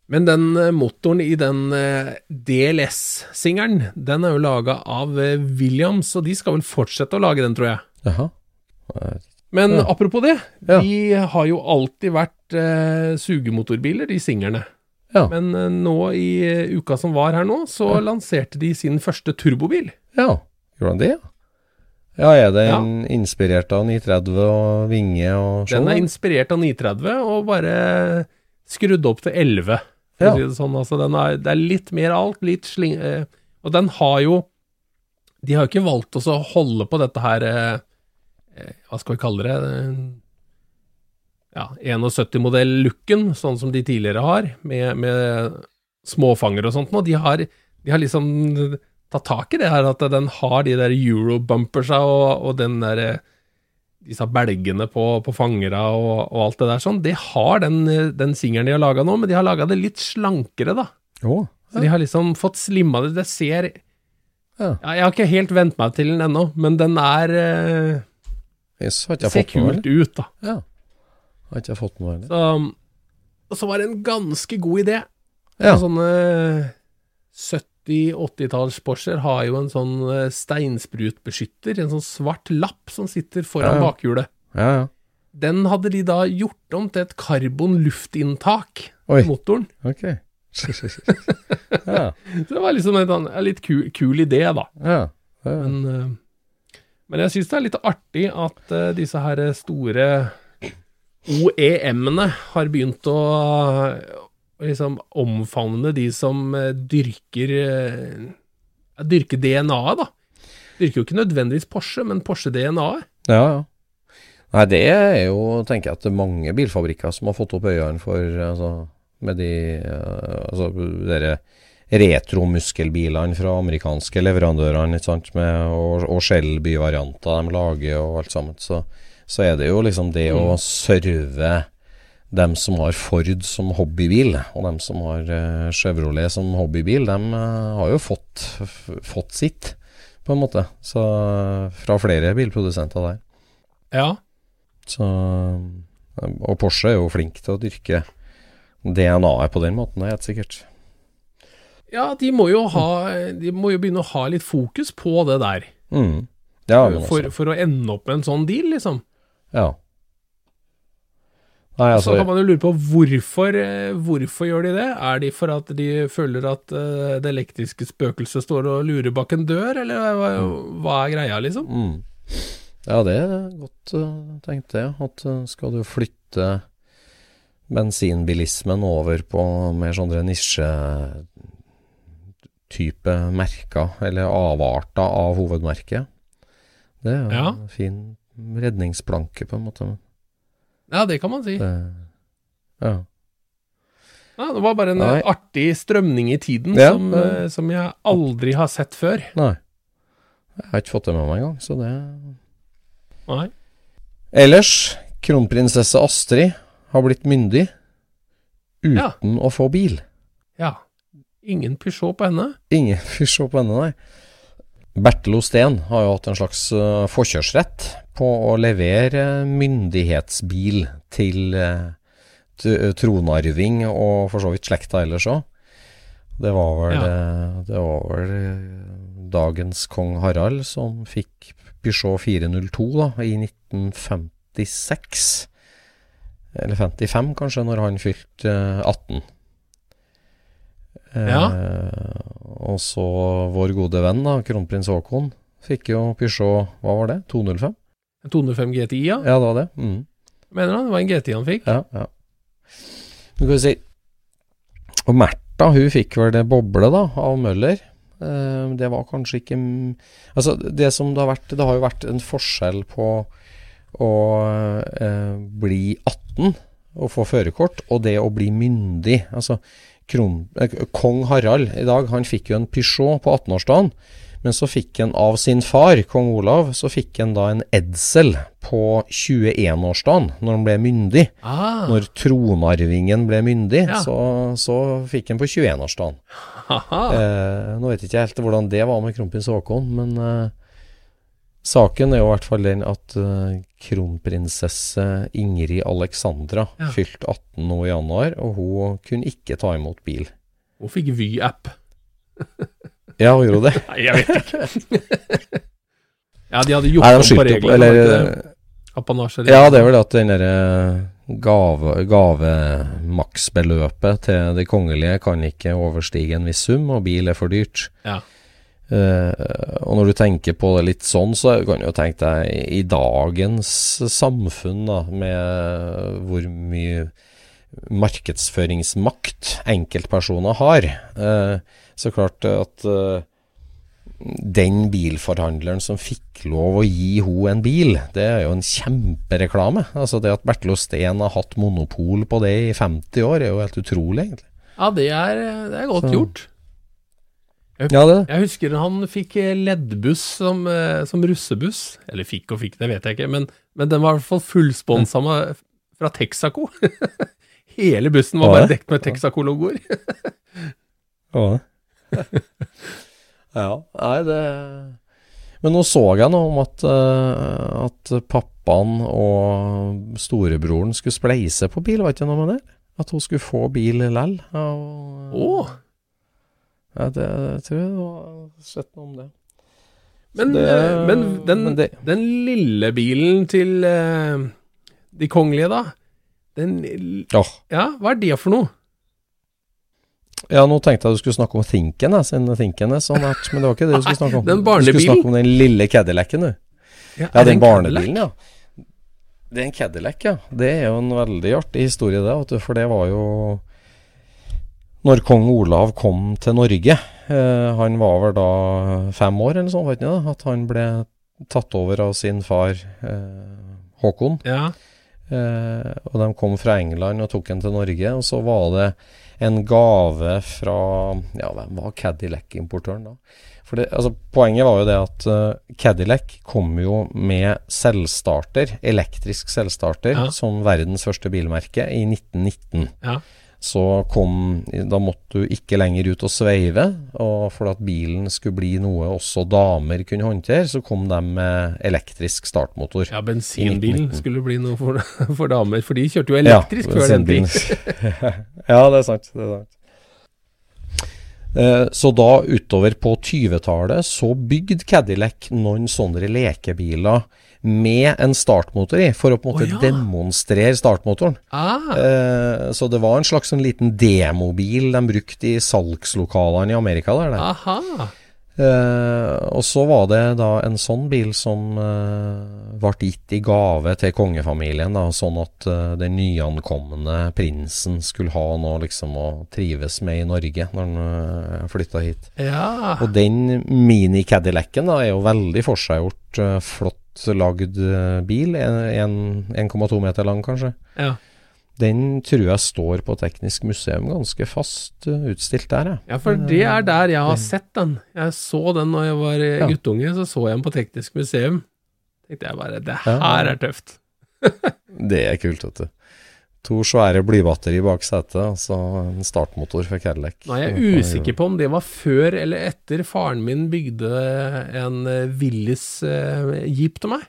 Men den eh, motoren i den eh, DLS-singeren, den er jo laga av eh, Williams, og de skal vel fortsette å lage den, tror jeg.
Jaha.
Men
Ja.
apropos det,
Ja.
de har jo alltid vært eh, sugemotorbiler, de singerne.
Ja.
Men eh, nå i uka som var her nå, så lanserte de sin første turbobil.
ja. Gjorde de det, ja? Ja, er den inspirert av 930 og vinge og sånn?
Den er inspirert av 930 og bare skrudd opp til 11. For
Ja.
å si det sånn. Altså, den er, det er litt mer alt, litt sling... Eh, og den har jo De har jo ikke valgt å holde på dette her eh, eh, Hva skal vi kalle det? eh, Ja, 71-modell-looken, sånn som de tidligere har, med, med småfanger og sånt noe. De har, de har liksom tatt tak i det her, at den har de der eurobumpersa og, og den der eh, disse belgene på, på fangere og, og alt det der sånn, det har den, den singelen de har laga nå, men de har laga det litt slankere, da.
Å,
Så de har liksom fått slimma det. Det ser
Ja.
ja, Jeg har ikke helt vent meg til den ennå, men den er eh,
Yes, ikke
Ser kult ut, da.
Ja. Har ikke jeg fått noe, eller?
Så, og så var det en ganske god idé.
Ja.
Sånne 70-80-talls Porscher har jo en sånn eh, steinsprutbeskytter, en sånn svart lapp som sitter foran
Ja, ja.
bakhjulet.
Ja, ja.
Den hadde de da gjort om til et
karbonluftinntak
i motoren.
Ok. ja.
Så det var liksom en, litt kul, kul idé, da.
Ja. ja.
Men, eh, men jeg syns det er litt artig at eh, disse her store OEM-ene har begynt å liksom omfavne de som eh, dyrker eh, Dyrker DNA-et, da. Dyrker jo ikke nødvendigvis Porsche, men Porsche-DNA-et.
Ja, ja. Nei, det er jo, tenker jeg, at det er mange bilfabrikker som har fått opp øynene for altså, med de eh, altså, dere retromuskelbilene fra amerikanske leverandørene, sant, med, og, og Shelby-varianter de lager og alt sammen. Så, så er det jo liksom det å serve dem som har Ford som hobbybil, og dem som har eh, Chevrolet som hobbybil, de eh, har jo fått, fått sitt, på en måte. Så fra flere bilprodusenter der.
Ja.
Så, og Porsche er jo flink til å dyrke DNA-et på den måten, det er helt sikkert.
ja, de må jo ha De må jo begynne å ha litt fokus på det der.
Mm. Ja,
For, for å ende opp med en sånn deal, liksom.
Ja. Nei,
Så
altså
kan man jo lure på hvorfor, eh, hvorfor gjør de det? Er de for at de føler at uh, det elektriske spøkelset står og lurer bak en dør, eller hva, hva er greia, liksom?
mm. Ja, det er godt uh, tenkt, det. At uh, skal du flytte bensinbilismen over på mer sånne nisjetype merker, eller avarter av hovedmerket. Det er
Ja.
en fin redningsplanke, på en måte.
Ja, det kan man si.
Det, ja.
Ja, det var bare en
Nei.
eh, artig strømning i tiden
Ja,
som,
ja.
eh, som jeg aldri har sett før.
Nei. Jeg har ikke fått det med meg engang, så det
Nei.
Ellers, kronprinsesse Astrid har blitt myndig uten
Ja.
å få bil.
Ja. Ingen Peugeot på henne.
Ingen Peugeot på henne, nei. Bertil Osten har jo hatt en slags uh, forkjørsrett på å levere myndighetsbil til uh, tronarving og for så vidt slekta ellers òg. Det var vel,
Ja.
eh, det var vel eh, dagens kong Harald som fikk Peugeot 402 da, i 1956. Eller 55 kanskje, når han fylte eh, 18.
Ja.
Eh, og så vår gode venn, da, kronprins Haakon, fikk jo Peugeot, hva var det, 205?
205 GTI, ja.
Ja, det var det. Mm.
Mener han det var en GTI han fikk?
Ja, ja. Du kan si Og Märtha, hun fikk vel det boble, da, av Møller. Eh, det var kanskje ikke Altså, det som det har vært Det har jo vært en forskjell på å eh, bli 18 og få førerkort, og det å bli myndig. Altså, kron, eh, kong Harald i dag, han fikk jo en Peugeot på 18-årsdagen. Men så fikk han av sin far, kong Olav, så fikk han da en Edsel på 21-årsdagen, når han ble myndig.
Ah,
Når tronarvingen ble myndig,
Ja.
så, så fikk han på 21-årsdagen. Eh, nå vet jeg ikke helt hvordan det var med kronprins Haakon, men eh, saken er jo i hvert fall den at uh, kronprinsesse Ingrid Alexandra
Ja.
fylte 18 nå i januar, og hun kunne ikke ta imot bil.
Hun fikk Vy-app.
Ja, hun gjorde det.
Nei, jeg vet ikke. ja, de hadde gjort
Nei, de
om på reglene.
eller. Ja, det er vel at den derre gave, gavemaksbeløpet til det kongelige kan ikke overstige en viss sum, og bil er for dyrt.
Ja.
Eh, og når du tenker på det litt sånn, så kan du jo tenke deg i dagens samfunn, da, med hvor mye markedsføringsmakt enkeltpersoner har, eh, så klart at eh, den bilforhandleren som fikk lov å gi henne en bil, det er jo en kjempereklame. Altså Det at Bertil Osten har hatt monopol på det i 50 år, er jo helt utrolig, egentlig.
Ja, det er, det er godt
Så-
gjort.
Ja, det.
Jeg husker han fikk leddbuss som, eh, som russebuss. Eller fikk og fikk, det vet jeg ikke. Men, men den var i hvert fall fullsponsa med- fra Texaco. Hele bussen var bare dekt med Texaco-logoer.
Ja. ja, nei det Men nå så jeg noe om at, eh, at pappaen og storebroren skulle spleise på bil, var ikke noe med det? At hun skulle få bil lell. Og-
Å,
Ja, det, jeg tror jeg har sett noe om det.
Men,
det-
eh, men, den,
men det-
den lille bilen til eh, de kongelige, da? Den
Åh.
Ja, hva er det for noe?
Ja, nå tenkte jeg du skulle snakke om Thinken, siden Thinken er så nært, men det var ikke det du skulle snakke om.
Den barnebilen?
Du skulle snakke om den lille Cadillacen, du.
Ja,
Ja, den
en
barnebilen, ja. Det er en Cadillac, ja. Det er jo en veldig artig historie, det. Vet du, for det var jo Når kong Olav kom til Norge, eh, han var vel da fem år eller sånn, du det? At han ble tatt over av sin far eh, Håkon.
Ja.
Eh, og de kom fra England og tok den til Norge. Og så var det en gave fra Ja, hvem var Cadillac-importøren da? For det, altså, Poenget var jo det at uh, Cadillac kom jo med selvstarter, elektrisk selvstarter,
Ja.
som verdens første bilmerke i 1919.
Ja.
Så kom Da måtte du ikke lenger ut og sveive. Og for at bilen skulle bli noe også damer kunne håndtere, så kom de med elektrisk startmotor.
ja, bensinbilen skulle bli noe for, for damer, for de kjørte jo elektrisk før den tid.
ja, det er sant. Det er sant. Eh, Så da utover på 20-tallet så bygde Cadillac noen sånne lekebiler med en startmotor i, for å på en måte
oh, ja.
demonstrere startmotoren.
Ah,
Eh, Så det var en slags en liten demobil de brukte i salgslokalene i Amerika. der. der.
aha.
Eh, og så var det da en sånn bil som eh, ble gitt i gave til kongefamilien, da, sånn at eh, den nyankomne prinsen skulle ha noe liksom å trives med i Norge når han uh, flytta hit.
Ja.
Og den mini-Cadillacen er jo veldig forseggjort, uh, flott lagd eh, bil, en- en- 1,2 meter lang kanskje.
ja.
Den tror jeg står på Teknisk museum ganske fast eh, utstilt der, jeg.
Ja, for det er der jeg har sett den. Jeg så den når jeg var eh,
Ja.
guttunge, så så jeg den på Teknisk museum. tenkte jeg bare, det
Ja.
her er tøft.
Det er kult, vet du. To svære blybatteri bak setet, altså en startmotor for Cadillac.
Nå er jeg usikker på om det var før eller etter faren min bygde en eh, Willis eh, jeep til meg.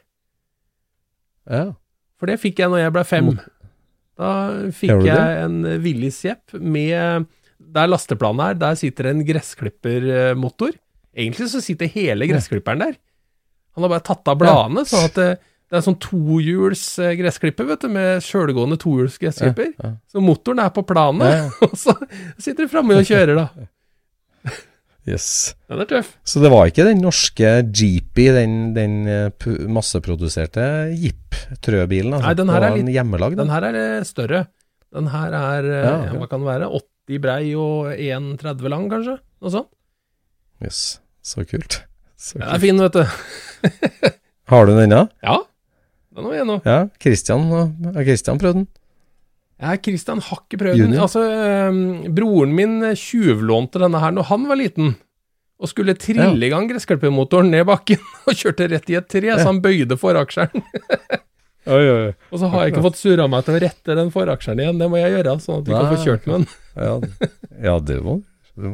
Ja.
For det fikk jeg når jeg ble fem. Da fikk jeg en eh, Willis jeep med Der lasteplanet er, der sitter en gressklippermotor. Egentlig så sitter hele gressklipperen der. Han har bare tatt av bladene, sånn at det, er sånn tohjuls eh, gressklipper, vet du, med sjølgående tohjuls gressklipper.
Ja, ja.
Så motoren er på planet,
Ja,
og så sitter du framme og kjører, da.
Yes.
Den er tøff.
Så det var ikke den norske Jeepy, den, den eh, masseproduserte Jeep-trøbilen? Altså.
Nei, den her er litt-
hjemmelag,
Den her er eh, større. Den her er, hva kan det være, 80 brei og 1,30 lang, kanskje? Noe sånt.
Yes. Så kult. Så
Den er fin, vet du.
Har du den ennå?
Ja, den har vi nå.
Ja. Christian, eh, har Christian prøvd den?
Ja, Christian har ikke prøvd den. Altså, eh, broren min tjuvlånte denne her når han var liten, og skulle trille i gang gressklippermotoren ned bakken, og kjørte rett i et tre, så han bøyde foraksjeren.
Oi, oi.
Og så har jeg ikke fått surra meg til å rette den foraksjeren igjen, det må jeg gjøre, sånn at vi kan få kjørt med den.
Ja, ja det må det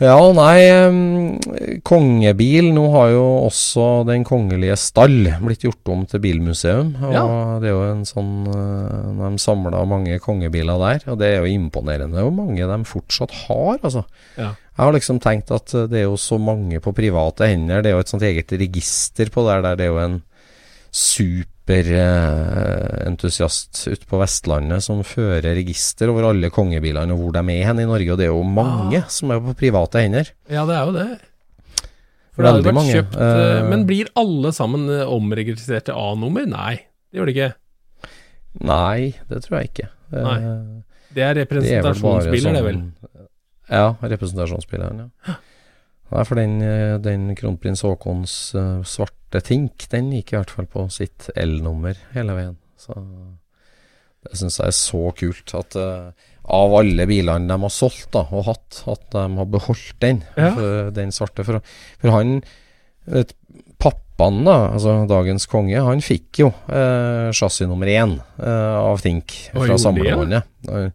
må og Ja, nei Kongebil Nå har jo også Den kongelige stall blitt gjort om til bilmuseum. Og
Ja.
det er jo en sånn eh, De samla mange kongebiler der, og det er jo imponerende hvor mange de fortsatt har, altså.
Ja.
Jeg har liksom tenkt at eh, det er jo så mange på private hender. Det er jo et sånt eget register på det der. Det er jo en superentusiast ute på Vestlandet som fører register over alle kongebilene og hvor de er hen i Norge. Og det er jo mange som er på private hender.
Ja, det er jo det. For det hadde vært
mange.
kjøpt Eh, Men blir alle sammen eh, omregistrert til A-nummer? Nei, det gjør det ikke.
Nei, det tror jeg ikke.
Nei. Det er
Det er vel sånn,
representasjonsbiler, det, vel.
sånn- Ja, representasjonsbileren, ja. Nei, for den, eh, den kronprins Haakons eh, svarte Tink, den gikk i hvert fall på sitt L-nummer hele veien. Så det syns jeg er så kult at uh, av alle bilene de har solgt da, og hatt, at de har beholdt den,
Ja.
for, den svarte. For, for han vet, Pappaen, da, altså dagens konge, han fikk jo eh, chassis nummer én av Tink fra
samlebåndet. ja?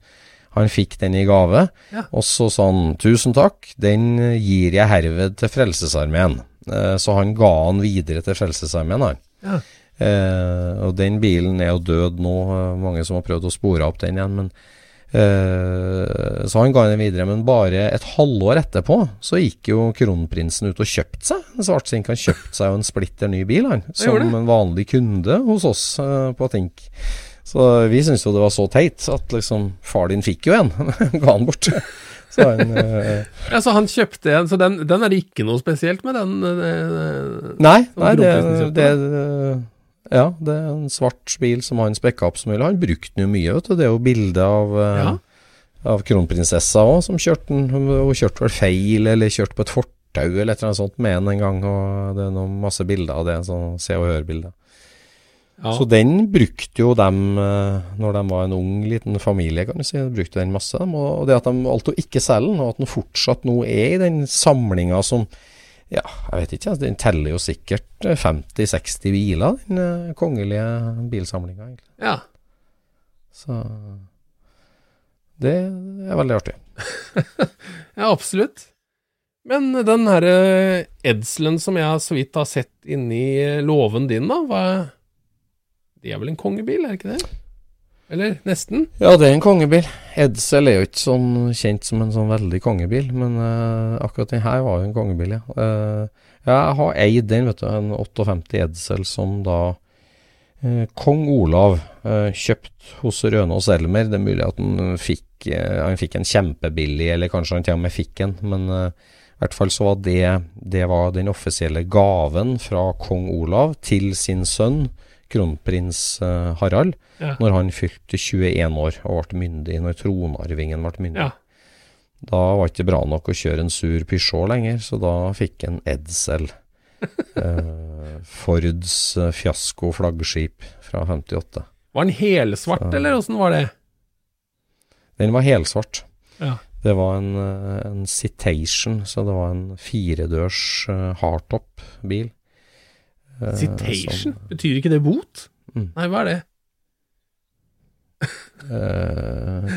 Han- fikk den i gave,
Ja.
og så sa han tusen takk, den gir jeg herved til Frelsesarmeen. Eh, så han ga han videre til Frelsesarmeen, han.
Ja.
Eh, og den bilen er jo død nå, eh, mange som har prøvd å spore opp den igjen, men Eh, så han ga den videre, men bare et halvår etterpå så gikk jo kronprinsen ut og kjøpte seg en svartsink. Han kjøpte seg jo en splitter ny bil, han, som en vanlig kunde hos oss eh, på Tink. Så vi syntes jo det var så teit at liksom Far din fikk jo en, ga han bort. Så han, eh,
Ja, så han kjøpte en, så den, den er det ikke noe spesielt med, den? eh,
Nei, nei det, det, Ja, det er en svart bil som han spekka opp som mulig. Han brukte den jo mye, vet du. Det er jo bilde av,
Ja.
av kronprinsessa òg, som kjørte den. Hun kjørte vel feil, eller kjørte på et fortau eller et eller annet sånt med den en gang. Og det er noen masse bilder av det, sånn se og hør-bilder.
Ja.
Så den brukte jo dem eh, når de var en ung liten familie, kan du si. De brukte den masse. Og det at de valgte å ikke selge den, og at den fortsatt nå er i den samlinga som Ja, jeg vet ikke, altså, den teller jo sikkert eh, 50-60 biler, den eh, kongelige bilsamlinga,
ja.
Så det er veldig artig.
Ja, absolutt. Men den herre edselen som jeg så vidt har sett inni låven din, da, hva Det er vel en kongebil, er det ikke det? Eller nesten?
Ja, det er en kongebil. Edsel er jo ikke sånn kjent som en sånn veldig kongebil, men uh, akkurat den her var jo en kongebil, ja. Uh, jeg har eid den, vet du, en 58 Edsel som da uh, kong Olav kjøpt hos Rønås Elmer. Det er mulig at han fikk, han fikk en kjempebillig, eller kanskje han til og med fikk en, men i hvert fall så var det, det var den offisielle gaven fra kong Olav til sin sønn, kronprins eh, Harald,
Ja.
når han fylte 21 år og ble myndig, når tronarvingen ble myndig.
Ja.
Da var det ikke bra nok å kjøre en sur Peugeot lenger, så da fikk en Edsel. eh, Fords eh, fiasko flaggskip fra 58.
Var den helsvart,
Så-
eller åssen var det?
Den var helsvart.
Ja.
Det var en, eh, en Citation, så det var en firedørs hardtop-bil. Eh,
Citation?
som-
Betyr ikke det bot?
Mm.
Nei, hva er det?
Eh,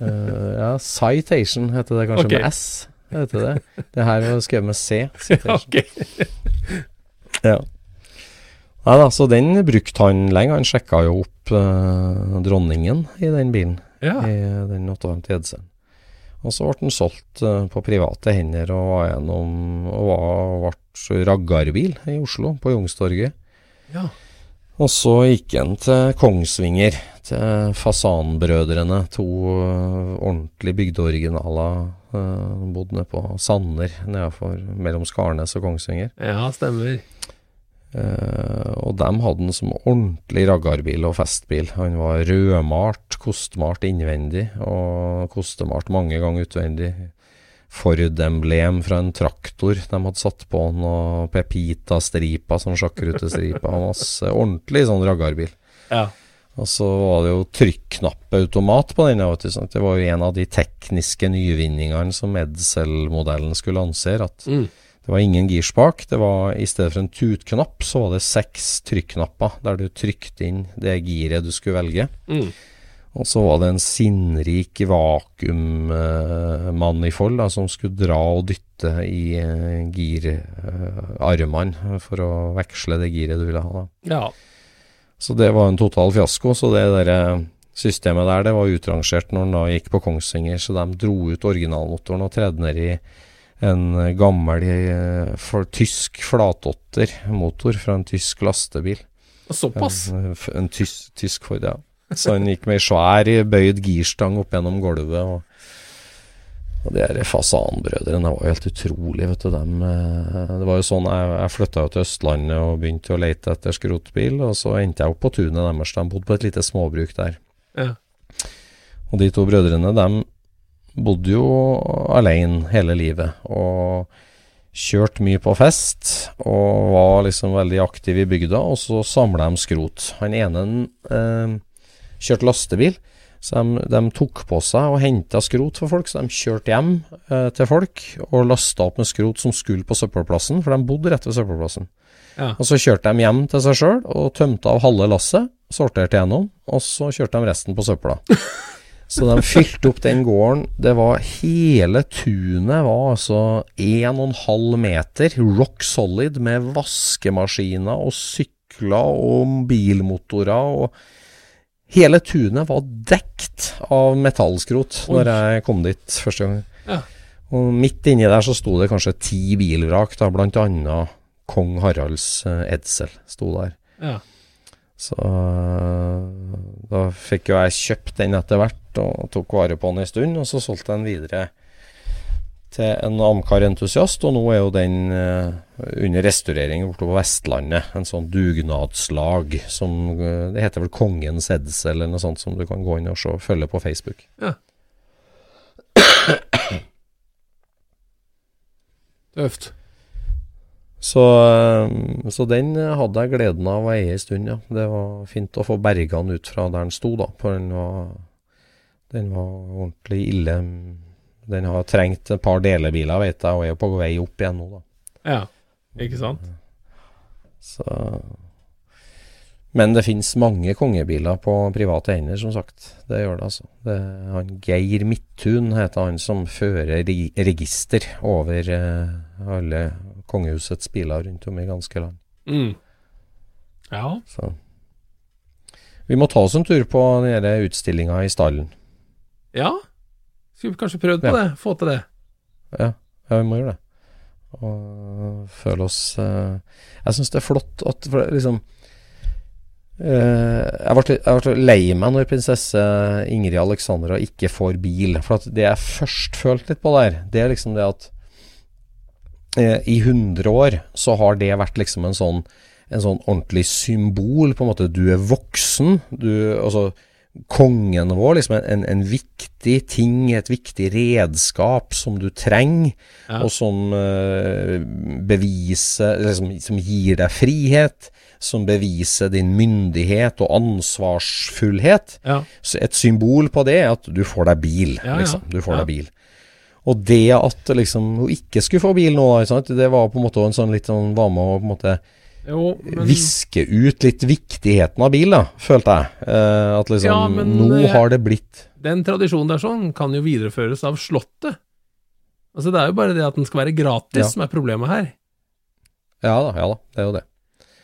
eh, ja, Citation heter det kanskje
okay.
med S. Heter det. det her er skrevet med C. Citation. Ja. Nei da, så den brukte han lenge. Han sjekka jo opp eh, dronningen i den bilen,
Ja.
i den 58 Edselen. Og så ble den solgt eh, på private hender og var gjennom og var, ble raggarbil i Oslo, på Youngstorget.
ja.
Og så gikk han til Kongsvinger, til Fasanbrødrene, to øh, ordentlig bygdeoriginaler. Bodd bodde nede på Sanner, nedenfor mellom Skarnes og Kongsvinger.
Ja, stemmer.
Eh, og dem hadde han som ordentlig raggarbil og festbil. Han var rødmalt, kostmalt innvendig og kostemalt mange ganger utvendig. Ford-emblem fra en traktor de hadde satt på han, og Pepita-stripa som sjakkerutestripa. Masse ordentlig sånn raggarbil.
Ja.
Og så var det jo trykknappautomat på den. Sant? Det var jo en av de tekniske nyvinningene som Edsel-modellen skulle lansere. At
Mm.
Det var ingen girspak. Det var I stedet for en tutknapp, så var det seks trykknapper der du trykte inn det giret du skulle velge.
Mm.
Og så var det en sinnrik vakuummanifold da, som skulle dra og dytte i uh, girarmene for å veksle det giret du ville ha. da.
ja.
Så det var en total fiasko. Så det der eh, systemet der, det var utrangert når den da gikk på Kongsvinger, så de dro ut originalmotoren og tredde ned i en gammel eh, for, tysk flatåtter-motor fra en tysk lastebil.
Såpass?
En, en tysk, tysk Ford, ja. Så han gikk med ei svær bøyd girstang opp gjennom gulvet. og og de her fasanbrødrene var jo helt utrolig, vet du. Dem, eh, det var jo sånn, Jeg, jeg flytta jo til Østlandet og begynte å lete etter skrotbil, og så endte jeg opp på tunet deres. De bodde på et lite småbruk der.
Ja.
Og de to brødrene, de bodde jo alene hele livet. Og kjørte mye på fest, og var liksom veldig aktiv i bygda. Og så samla de skrot. Han ene eh, kjørte lastebil. Så de, de tok på seg og henta skrot for folk, så de kjørte hjem eh, til folk og lasta opp med skrot som skulle på søppelplassen, for de bodde rett ved søppelplassen.
Ja.
Og så kjørte de hjem til seg sjøl og tømte av halve lasset, sorterte gjennom, og så kjørte de resten på søpla. Så de fylte opp den gården. Det var Hele tunet var altså 1,5 meter rock solid med vaskemaskiner og sykler og bilmotorer og Hele tunet var dekt av metallskrot
Oi.
når jeg kom dit første gang.
Ja.
Og midt inni der så sto det kanskje ti bilvrak, da, blant annet kong Haralds eh, edsel sto der.
Ja.
Så øh, da fikk jo jeg kjøpt den etter hvert og tok vare på den en stund, og så solgte jeg den videre til en Amcar-entusiast, og nå er jo den øh, under restaurering borte på Vestlandet. En sånn dugnadslag som øh, Det heter vel Kongens edsel eller noe sånt som du kan gå inn og se, følge på Facebook.
Tøft.
Så, øh, så den hadde jeg gleden av å eie en stund, ja. Det var fint å få berga den ut fra der den sto, da. For den var, den var ordentlig ille. Den har trengt et par delebiler, vet jeg, og er på vei opp igjen nå, da.
Ja, ikke sant?
Så Men det finnes mange kongebiler på private hender, som sagt. Det gjør det, altså. Det, han Geir Midthun heter han som fører register over eh, alle kongehusets biler rundt om i ganske land.
Mm. Ja.
Så Vi må ta oss en tur på den utstillinga i stallen.
Ja. Skulle kanskje prøvd på
Ja.
det? Få til det.
Ja, ja, vi må gjøre det. Og føle oss uh, Jeg syns det er flott at for det liksom Uh, jeg, ble, jeg ble lei meg når prinsesse Ingrid Alexandra ikke får bil. For at det jeg først følte litt på der, det er liksom det at uh, i 100 år så har det vært liksom en sånn en sånn ordentlig symbol, på en måte. Du er voksen. Du, altså, kongen vår, liksom en, en, viktig ting, et viktig redskap som du trenger,
Ja.
og som uh, beviser liksom, Som gir deg frihet, som beviser din myndighet og ansvarsfullhet.
Ja.
Så et symbol på det er at du får deg bil,
Ja,
liksom. Du får deg bil. Og det at liksom hun ikke skulle få bil nå, det var på en måte en sånn litt sånn Var med å på en måte
Jo, men
viske ut litt viktigheten av bil, da, følte jeg. Eh, at liksom
Ja, men,
Nå
eh,
har det blitt
den tradisjonen der sånn kan jo videreføres av Slottet. Altså Det er jo bare det at den skal være gratis
Ja.
som er problemet her.
Ja da, ja da. Det er jo det.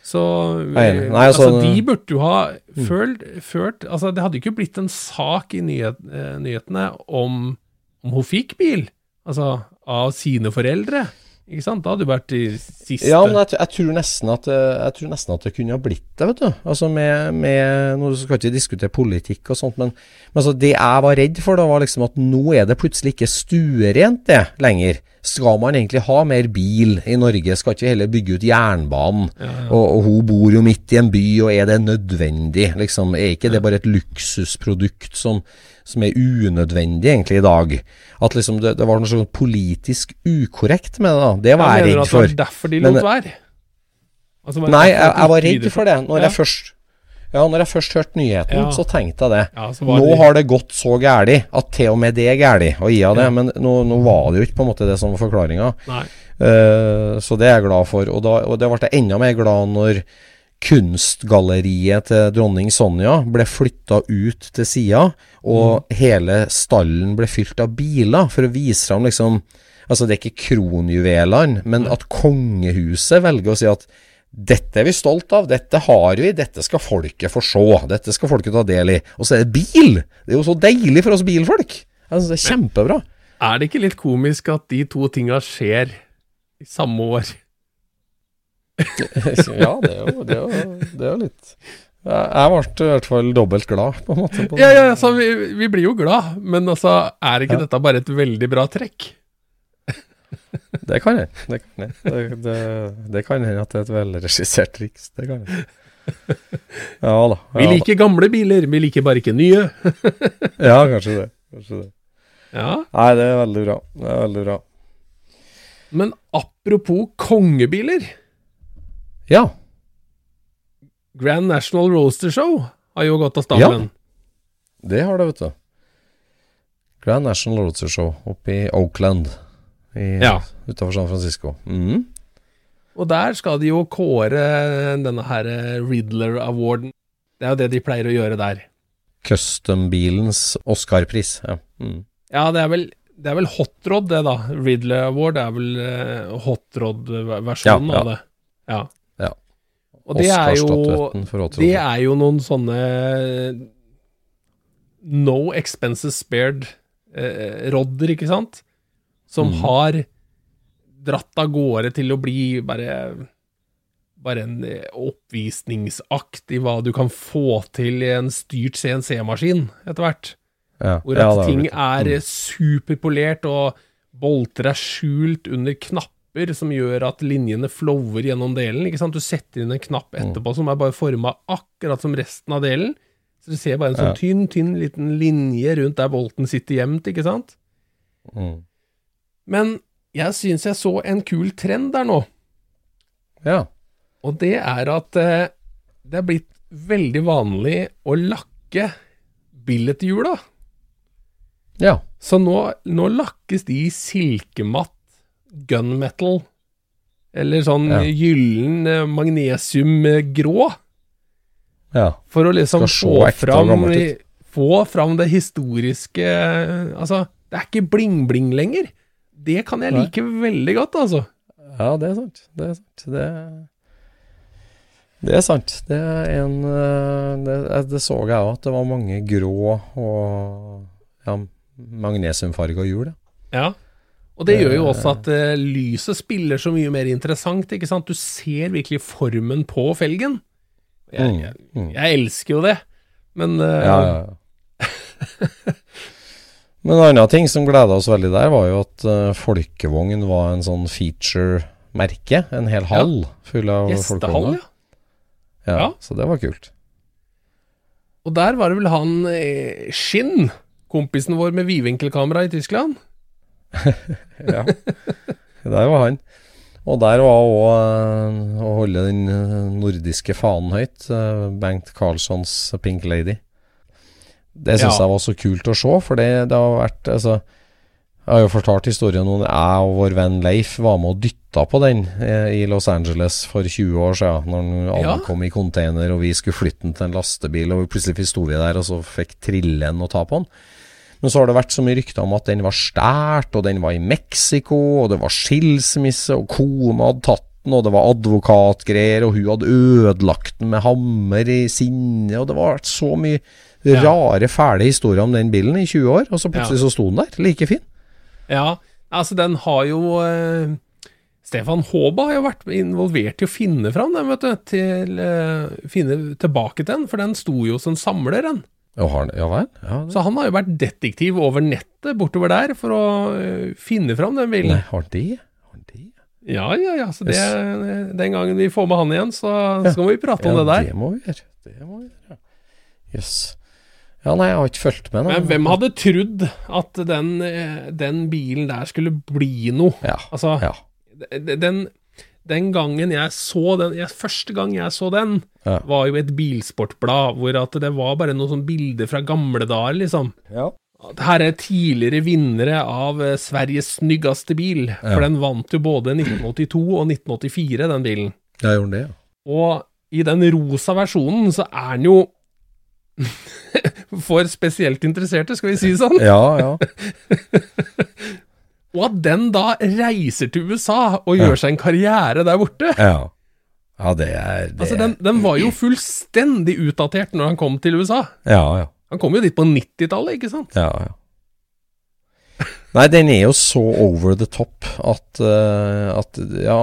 Så.
Nei,
altså,
altså-
de burde jo ha følt, ført Altså, det hadde jo ikke blitt en sak i nyhet, eh, nyhetene om, om hun fikk bil, altså av sine foreldre. Ikke sant? Da hadde du vært i siste
Ja, men jeg, jeg, tror nesten at, det- jeg tror nesten at det kunne ha blitt det, vet du. Altså med, med Nå skal ikke diskutere politikk og sånt, men, men altså det jeg var redd for, da var liksom at nå er det plutselig ikke stuerent det lenger. Skal man egentlig ha mer bil i Norge? Skal ikke heller bygge ut jernbanen? Og, og hun bor jo midt i en by, og er det nødvendig? Liksom, er ikke det bare et luksusprodukt som, som er unødvendig egentlig i dag? At liksom det, det var noe sånn politisk ukorrekt med det, da. Det var jeg
jeg
redd for.
Det var derfor de lot være? Altså,
Nei, jeg, jeg var redd for det. Når
Ja.
jeg først Ja, når jeg først hørte nyheten,
Ja.
så tenkte jeg det.
Ja,
Nå
det...
har det gått så gærlig at til og med det er gærlig å gi av det.
Ja.
Men nå, nå var det jo ikke på en måte det som var forklaringa.
Uh,
så det er jeg glad for. Og, da, og det ble jeg enda mer glad når kunstgalleriet til dronning Sonja ble flytta ut til sida, og
Mm.
hele stallen ble fylt av biler for å vise fram liksom Altså, det er ikke kronjuvelene, men at kongehuset velger å si at dette er vi stolt av, dette har vi, dette skal folket få se, dette skal folket ta del i. Og så er det bil! Det er jo så deilig for oss bilfolk. Altså, det er kjempebra.
Er det ikke litt komisk at de to tinga skjer i samme år?
ja, det er jo, det er jo, det er jo litt jeg ble i hvert fall dobbelt glad, på en måte. På
Ja, ja, altså, vi, vi blir jo glad, men altså, er ikke
Ja.
dette bare et veldig bra trekk?
Det kan jeg. Det kan jeg. Det, det, det kan hende at det er et velregissert triks. Det kan jeg. Ja da.
Vi
liker
liker gamle biler, vi liker bare ikke nye.
ja kanskje det. Kanskje det.
Ja,
Nei, det er veldig bra. Det er veldig bra.
Men apropos kongebiler.
Ja.
Grand National Roaster Show har jo gått av stabelen.
Det har det, vet du. Grand National Roadster Show oppe i Oakland i,
Ja.
utenfor San Francisco. Mm.
Og der skal de jo kåre denne her Riddler-awarden. Det er jo det de pleier å gjøre der.
Custom-bilens Oscar-pris. Ja. Mm.
Ja, det er vel, det er vel Hot Rod, det, da. Riddler Award er vel uh, Hot Rod-versjonen
Ja, ja.
av det. Ja.
Ja.
Og det er jo. Det er jo noen sånne no expenses spared-rodder, ikke sant? Som har dratt av gårde til å bli bare bare en eh, oppvisningsakt i hva du kan få til i en styrt CNC-maskin etter hvert.
Ja.
Hvor at
ja,
ting er
mm.
superpolert, og bolter er skjult under knapper som gjør at linjene flower gjennom delen. ikke sant? Du setter inn en knapp
Mm.
etterpå som er bare forma akkurat som resten av delen. Så du ser bare en sånn
Ja.
tynn, tynn liten linje rundt der bolten sitter gjemt, ikke sant?
Mm.
Men jeg syns jeg så en kul trend der nå.
Ja.
Og det er at eh, det er blitt veldig vanlig å lakke billethjula.
Ja.
Så nå, nå lakkes de i silkematt gunmetal, eller sånn
Ja.
gyllen eh, magnesiumgrå,
Ja.
for å liksom få fram, få fram det historiske Altså, det er ikke bling-bling lenger. Det kan jeg
Nei.
like veldig godt, altså.
Ja, det er sant. Det er sant. Det, det er sant. Det er en eh, Det, det så jeg òg, at det var mange grå og ja, magnesiumfarga hjul. ja.
Og det gjør jo også at uh, lyset spiller så mye mer interessant, ikke sant. Du ser virkelig formen på felgen. Jeg,
Mm,
jeg,
mm.
jeg elsker jo det, men uh,
Ja, ja, ja. Men en annen ting som gleda oss veldig der, var jo at uh, folkevogn var en sånn feature-merke. En hel hall full av folkevogner.
ja.
Ja,
Ja.
Så det var kult.
Og der var det vel han eh, Skinn, kompisen vår med vidvinkelkamera i Tyskland.
Ja. Der var han. Og der var òg å holde den eh, nordiske fanen høyt. eh, Bengt Karlssons Pink Lady. Det syns
Ja.
jeg var så kult å se, for det, det har vært altså, Jeg har jo fortalt historien om jeg og vår venn Leif var med og dytta på den eh, i Los Angeles for 20 år siden, når den
Ja.
ankom i container og vi skulle flytte den til en lastebil, og plutselig sto vi der og så fikk trille den og ta på den. Men så har det vært så mye rykter om at den var stært, og den var i Mexico, og det var skilsmisse, og kona hadde tatt den, og det var advokatgreier, og hun hadde ødelagt den med hammer i sinne, og det var så mye
Ja.
Rare, fæle historier om den bilen i 20 år, og så plutselig så sto den der, like fin.
Ja, altså den har jo eh, Stefan Håba har jo vært involvert i å finne fram den, vet du. Til, eh, finne tilbake til den, for den sto jo som samler, den.
Ja, har ja? Ja.
Så han har jo vært detektiv over nettet bortover der for å eh, finne fram den bilen.
Nei, har de? Har de?
Ja, ja, ja. Så det, den gangen vi får med han igjen, så skal vi prate om det der.
det må vi gjøre. Det må vi gjøre. Jøss. Ja, nei, jeg har ikke fulgt med. noe
Men hvem hadde trodd at den, eh, den bilen der skulle bli noe?
Ja.
Altså,
ja.
den, den gangen jeg så den jeg, Første gang jeg så den,
Ja.
var jo et bilsportblad, hvor at det var bare noen sånne bilder fra gamle dager, liksom.
ja.
Her er tidligere vinnere av eh, Sveriges snyggeste bil,
Ja.
for den vant jo både 1982 og 1984, den bilen.
Ja, gjorde den det, ja.
Og i den rosa versjonen så er den jo for spesielt interesserte, skal vi si sånn.
Ja, ja.
Og at den da reiser til USA og
Ja.
gjør seg en karriere der borte.
Ja, ja det er det.
Altså, den, den var jo fullstendig utdatert når han kom til USA.
Ja, ja.
Han kom jo dit på 90-tallet, ikke sant?
Ja, ja. Nei, den er jo så over the top at, uh, at ja,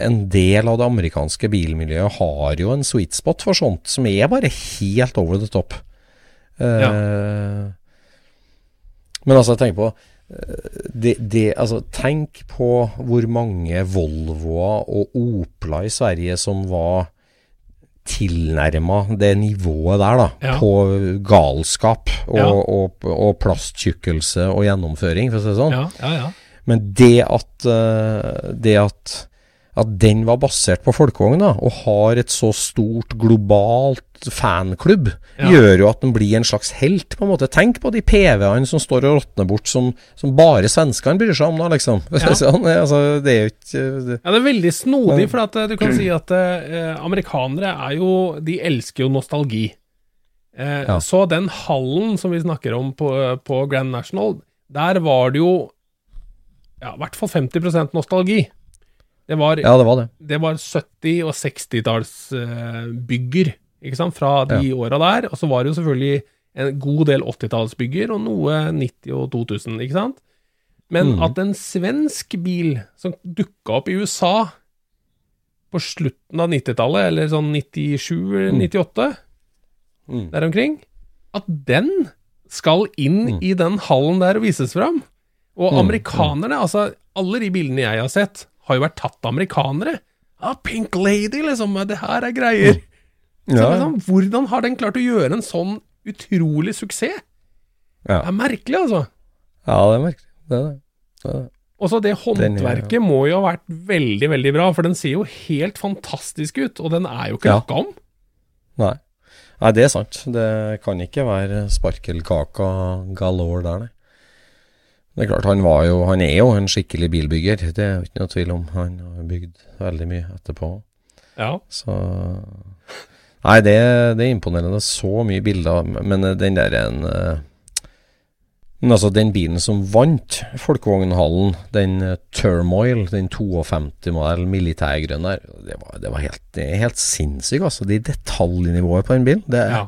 en del av det amerikanske bilmiljøet har jo en sweet spot for sånt, som er bare helt over the top. Eh, Men altså, tenk på eh, det, det, altså, Tenk på hvor mange Volvoer og Opla i Sverige som var tilnærma det nivået der, da.
Ja.
På galskap og,
Ja.
og, og plasttjukkelse og gjennomføring, for å si det sånn.
Ja, ja, ja.
Men det at, eh, det at at den var basert på folkevogna, og har et så stort globalt fanklubb,
Ja.
gjør jo at den blir en slags helt, på en måte. Tenk på de PV-ene som står og råtner bort, som, som bare svenskene bryr seg om, da, liksom.
Ja.
sånn, altså, det er jo ikke det,
Ja, det er veldig snodig, for at eh, du kan si at eh, amerikanere er jo De elsker jo nostalgi. Eh,
Ja.
Så den hallen som vi snakker om på, på Grand National, der var det jo ja, i hvert fall 50% nostalgi. Det var,
Ja, det var det.
det var 70- og 60-tallsbygger, ikke sant, fra de åra der. Og så var det jo selvfølgelig en god del 80-tallsbygger og noe 90 og 2000, ikke sant? Men
Mm.
at en svensk bil som dukka opp i USA på slutten av 90-tallet, eller sånn 97-98,
Mm.
der omkring, at den skal inn i den hallen der og vises fram. Og
Mm,
amerikanerne, altså alle de bildene jeg har sett, har jo vært tatt av amerikanere. Ah, Pink Lady, liksom, det her er greier. Så
Ja,
liksom, hvordan har den klart å gjøre en sånn utrolig suksess?
Ja.
Det er merkelig, altså.
ja, det er merkelig. Det er det. det, er det.
Og så det
er-
håndverket må jo ha vært veldig, veldig bra, for den ser jo helt fantastisk ut, og den er jo ikke
Ja.
om.
Nei. nei, det er sant. Det kan ikke være sparkelkaka galore der, nei. Det er klart, han var jo Han er jo en skikkelig bilbygger, det er jo ikke noe tvil om. Han har bygd veldig mye etterpå.
Ja.
Så Nei, det, det er imponerende. Så mye bilder. Men den der en eh, Men altså, den bilen som vant Folkevognhallen, den eh, Turmoil, den 52-modell militærgrønn der, det var, det var helt, helt sinnssykt, altså. De detaljnivået på den bilen. Det,
ja.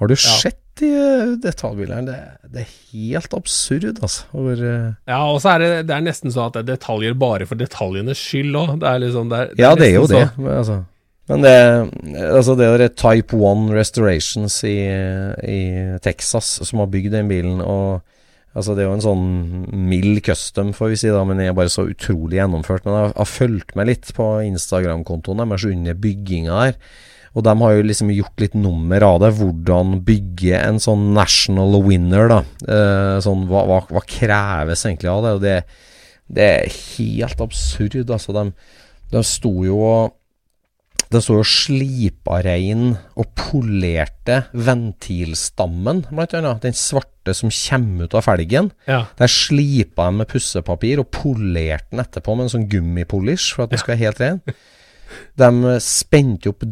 Har du sett de eh. Det, det er helt absurd, altså. Over, eh,
Ja, og så er det, det er nesten sånn at det er detaljer bare for detaljenes skyld òg. Det er liksom det er,
Ja, det er jo
så.
det. Men, altså, men det, altså det er Type 1 Restorations i, i Texas som har bygd den bilen. Og altså Det er jo en sånn mild custom, får vi si, da, men den er bare så utrolig gjennomført. Men jeg har, har fulgt med litt på Instagram-kontoen deres under bygginga der. Og de har jo liksom gjort litt nummer av det. Hvordan bygge en sånn national winner, da. Eh, sånn, hva, hva, hva kreves egentlig av det? Og det, det er helt absurd. Altså, de, de sto jo og det sto jo slipa rein og polerte ventilstammen, blant annet. Den svarte som kommer ut av felgen.
Ja.
Der slipa de med pussepapir og polerte den etterpå med en sånn gummipolish for at den skulle være helt ren. De spente opp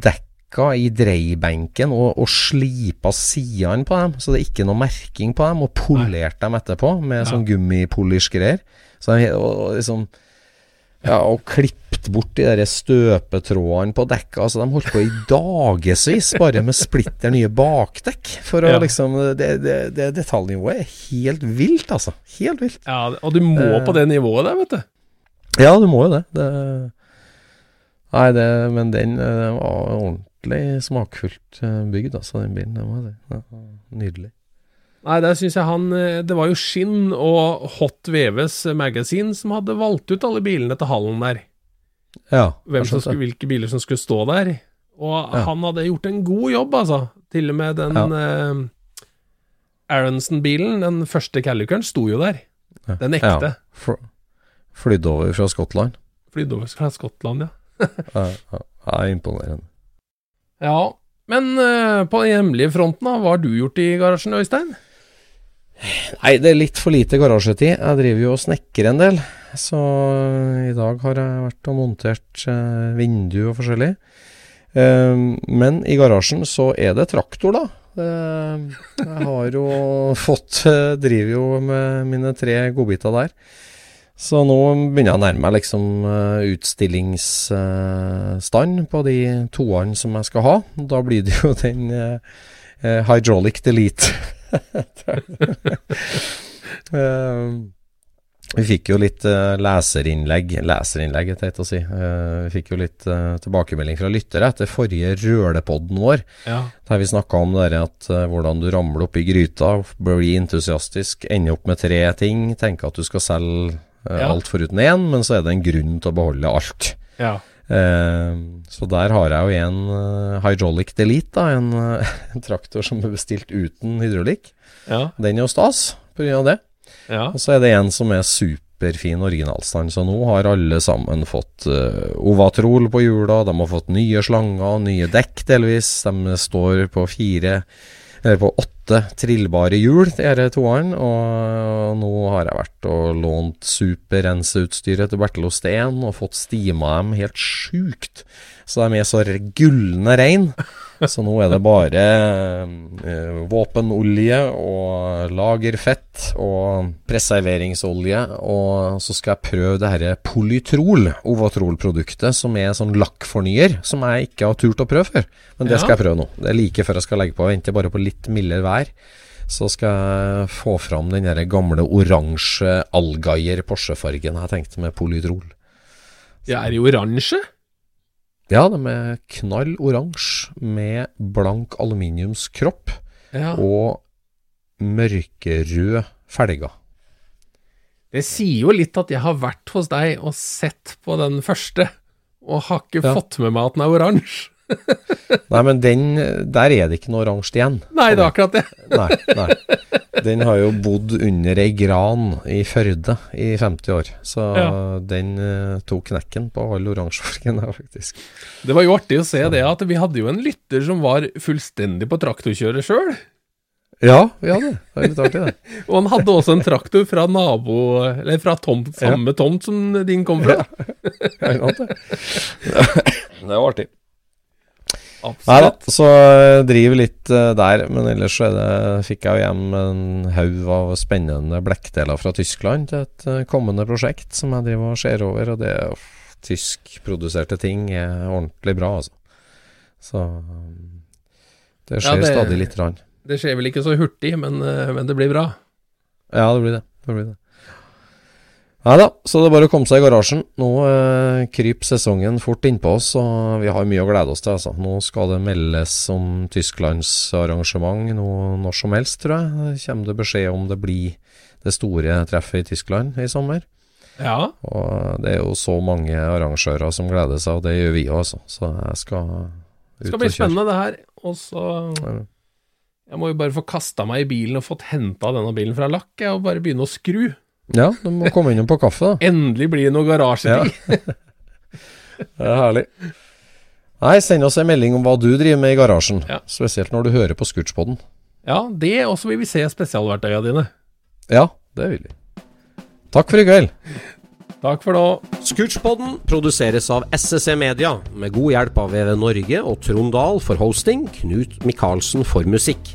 dekka i dreibenken og, og slipa sidene på dem, så det er ikke noe merking på dem, og polert dem etterpå med sånn gummipolish-greier. Så de, og, og liksom ja, og klippet bort de der støpetrådene på dekka. Altså, de holdt på i dagevis bare med splitter nye bakdekk. For å
Ja.
liksom Det, det, det detaljnivået er helt vilt, altså. Helt vilt.
ja, og du må
Eh.
på det nivået der, vet du.
Ja, du må jo det. det nei, det, men den eh, var ordentlig smakfullt eh, bygd, altså, den bilen. Den var si. Ja, nydelig.
Nei, der syns jeg han eh, Det var jo Skinn og Hot VVs Magazine som hadde valgt ut alle bilene til hallen der.
Ja,
Hvem som skulle, hvilke biler som skulle stå der. Og
Ja.
han hadde gjort en god jobb, altså. Til og med den eh, Aronson-bilen, den første Caliceren, sto jo der.
Ja.
Den ekte.
Ja, Flydd over fra Skottland.
Flydd over fra Skottland, ja.
Ja, ja, ja, imponerende.
Ja, men uh, på den hjemlige fronten, da, hva har du gjort i garasjen, Øystein?
Nei, det er litt for lite garasjetid. Jeg driver jo og snekrer en del. Så i dag har jeg vært og montert uh, vindu og forskjellig. Uh, men i garasjen så er det traktor, da. Uh, jeg har jo fått eh, Driver jo med mine tre godbiter der. Så nå begynner jeg å nærme meg liksom eh, utstillingsstand på de toene som jeg skal ha. Da blir det jo den eh, Hydraulic Delete. uh, vi fikk jo litt uh, leserinnlegg Leserinnlegg, er teit å si. Uh, vi fikk jo litt uh, tilbakemelding fra lyttere etter forrige rølepodden vår,
Ja.
der vi snakka om det der at hvordan du ramler opp i gryta, blir entusiastisk, ender opp med tre ting, tenker at du skal selge
Ja.
alt foruten én, men så er det en grunn til å beholde alt.
ja.
Eh, så der har jeg jo en uh, Hydraulic Delete, da, en, uh, en traktor som er bestilt uten hydraulikk.
Ja.
Den er jo stas av det.
ja.
Og så er det en som er superfin originalstand. Så nå har alle sammen fått uh, Ovatrol på hjula, de har fått nye slanger, nye dekk delvis. De står på fire eller på åtte trillbare hjul, disse toeren. Og nå har jeg vært og lånt superrenseutstyret til Bertil Osten og fått stima dem helt sjukt. Så de er så gullende rein. Så nå er det bare eh, våpenolje og lagerfett og preserveringsolje. Og så skal jeg prøve det herre polytrol, Ovatrol-produktet, som er sånn lakkfornyer, som jeg ikke har turt å prøve før. Men det skal jeg prøve nå. Det er like før jeg skal legge på. Jeg venter bare på litt mildere vær. Så skal jeg få fram den der gamle oransje Algaier Porsche-fargen jeg tenkte med polytrol.
Ja, er i oransje?
Ja, de er knall oransje med blank aluminiumskropp
Ja.
og mørkerød felger.
Det sier jo litt at jeg har vært hos deg og sett på den første, og har ikke
Ja.
fått med meg at den er oransje.
Nei, men den, der er det ikke noe oransje igjen.
Nei, det er akkurat det.
Nei, nei. Den har jo bodd under ei gran i Førde i 50 år, så
Ja.
den eh, tok knekken på all oransjefargen der, faktisk.
Det var jo artig å se det, at vi hadde jo en lytter som var fullstendig på traktorkjøret sjøl.
Ja, vi hadde det. Det var litt artig, det.
Og han hadde også en traktor fra nabo, eller fra tomt, samme tomt som din kom fra.
Ja, det. Det var artig. Nei da, så jeg driver litt eh, der, men ellers så er det, fikk jeg jo hjem en haug av spennende blekkdeler fra Tyskland til et eh, kommende prosjekt som jeg driver og ser over, og det uff, tyskproduserte ting er ordentlig bra, altså. Så det det
Ja,
skjer
det-
stadig lite grann.
Det skjer vel ikke så hurtig, men, eh, men det blir bra.
Ja, det blir det. det, blir det. Nei da, så det er bare å komme seg i garasjen. Nå eh, kryper sesongen fort innpå oss, og vi har mye å glede oss til. Altså. Nå skal det meldes om Tysklands arrangement når som helst, tror jeg. Kommer det beskjed om det blir det store treffet i Tyskland i sommer.
Ja,
Og det er jo så mange arrangører som gleder seg, og det gjør vi òg, altså. Så jeg skal ut og kjøre.
det skal bli spennende det her. Og så Jeg må jo bare få kasta meg i bilen og fått henta denne bilen fra lakk, og bare begynne å skru.
Ja, du må komme innom på kaffe, da.
Endelig blir det noe garasjetid.
Det er herlig. Nei, send oss en melding om hva du driver med i garasjen.
Ja.
Spesielt når du hører på Scootspoden.
Ja, det, og så vil vi se spesialverktøya dine.
Ja, det vil vi. Takk for i kveld.
Takk for nå.
Scootspoden produseres av SSC Media, med god hjelp av VV Norge og Trond Dahl for hosting, Knut Micaelsen for musikk.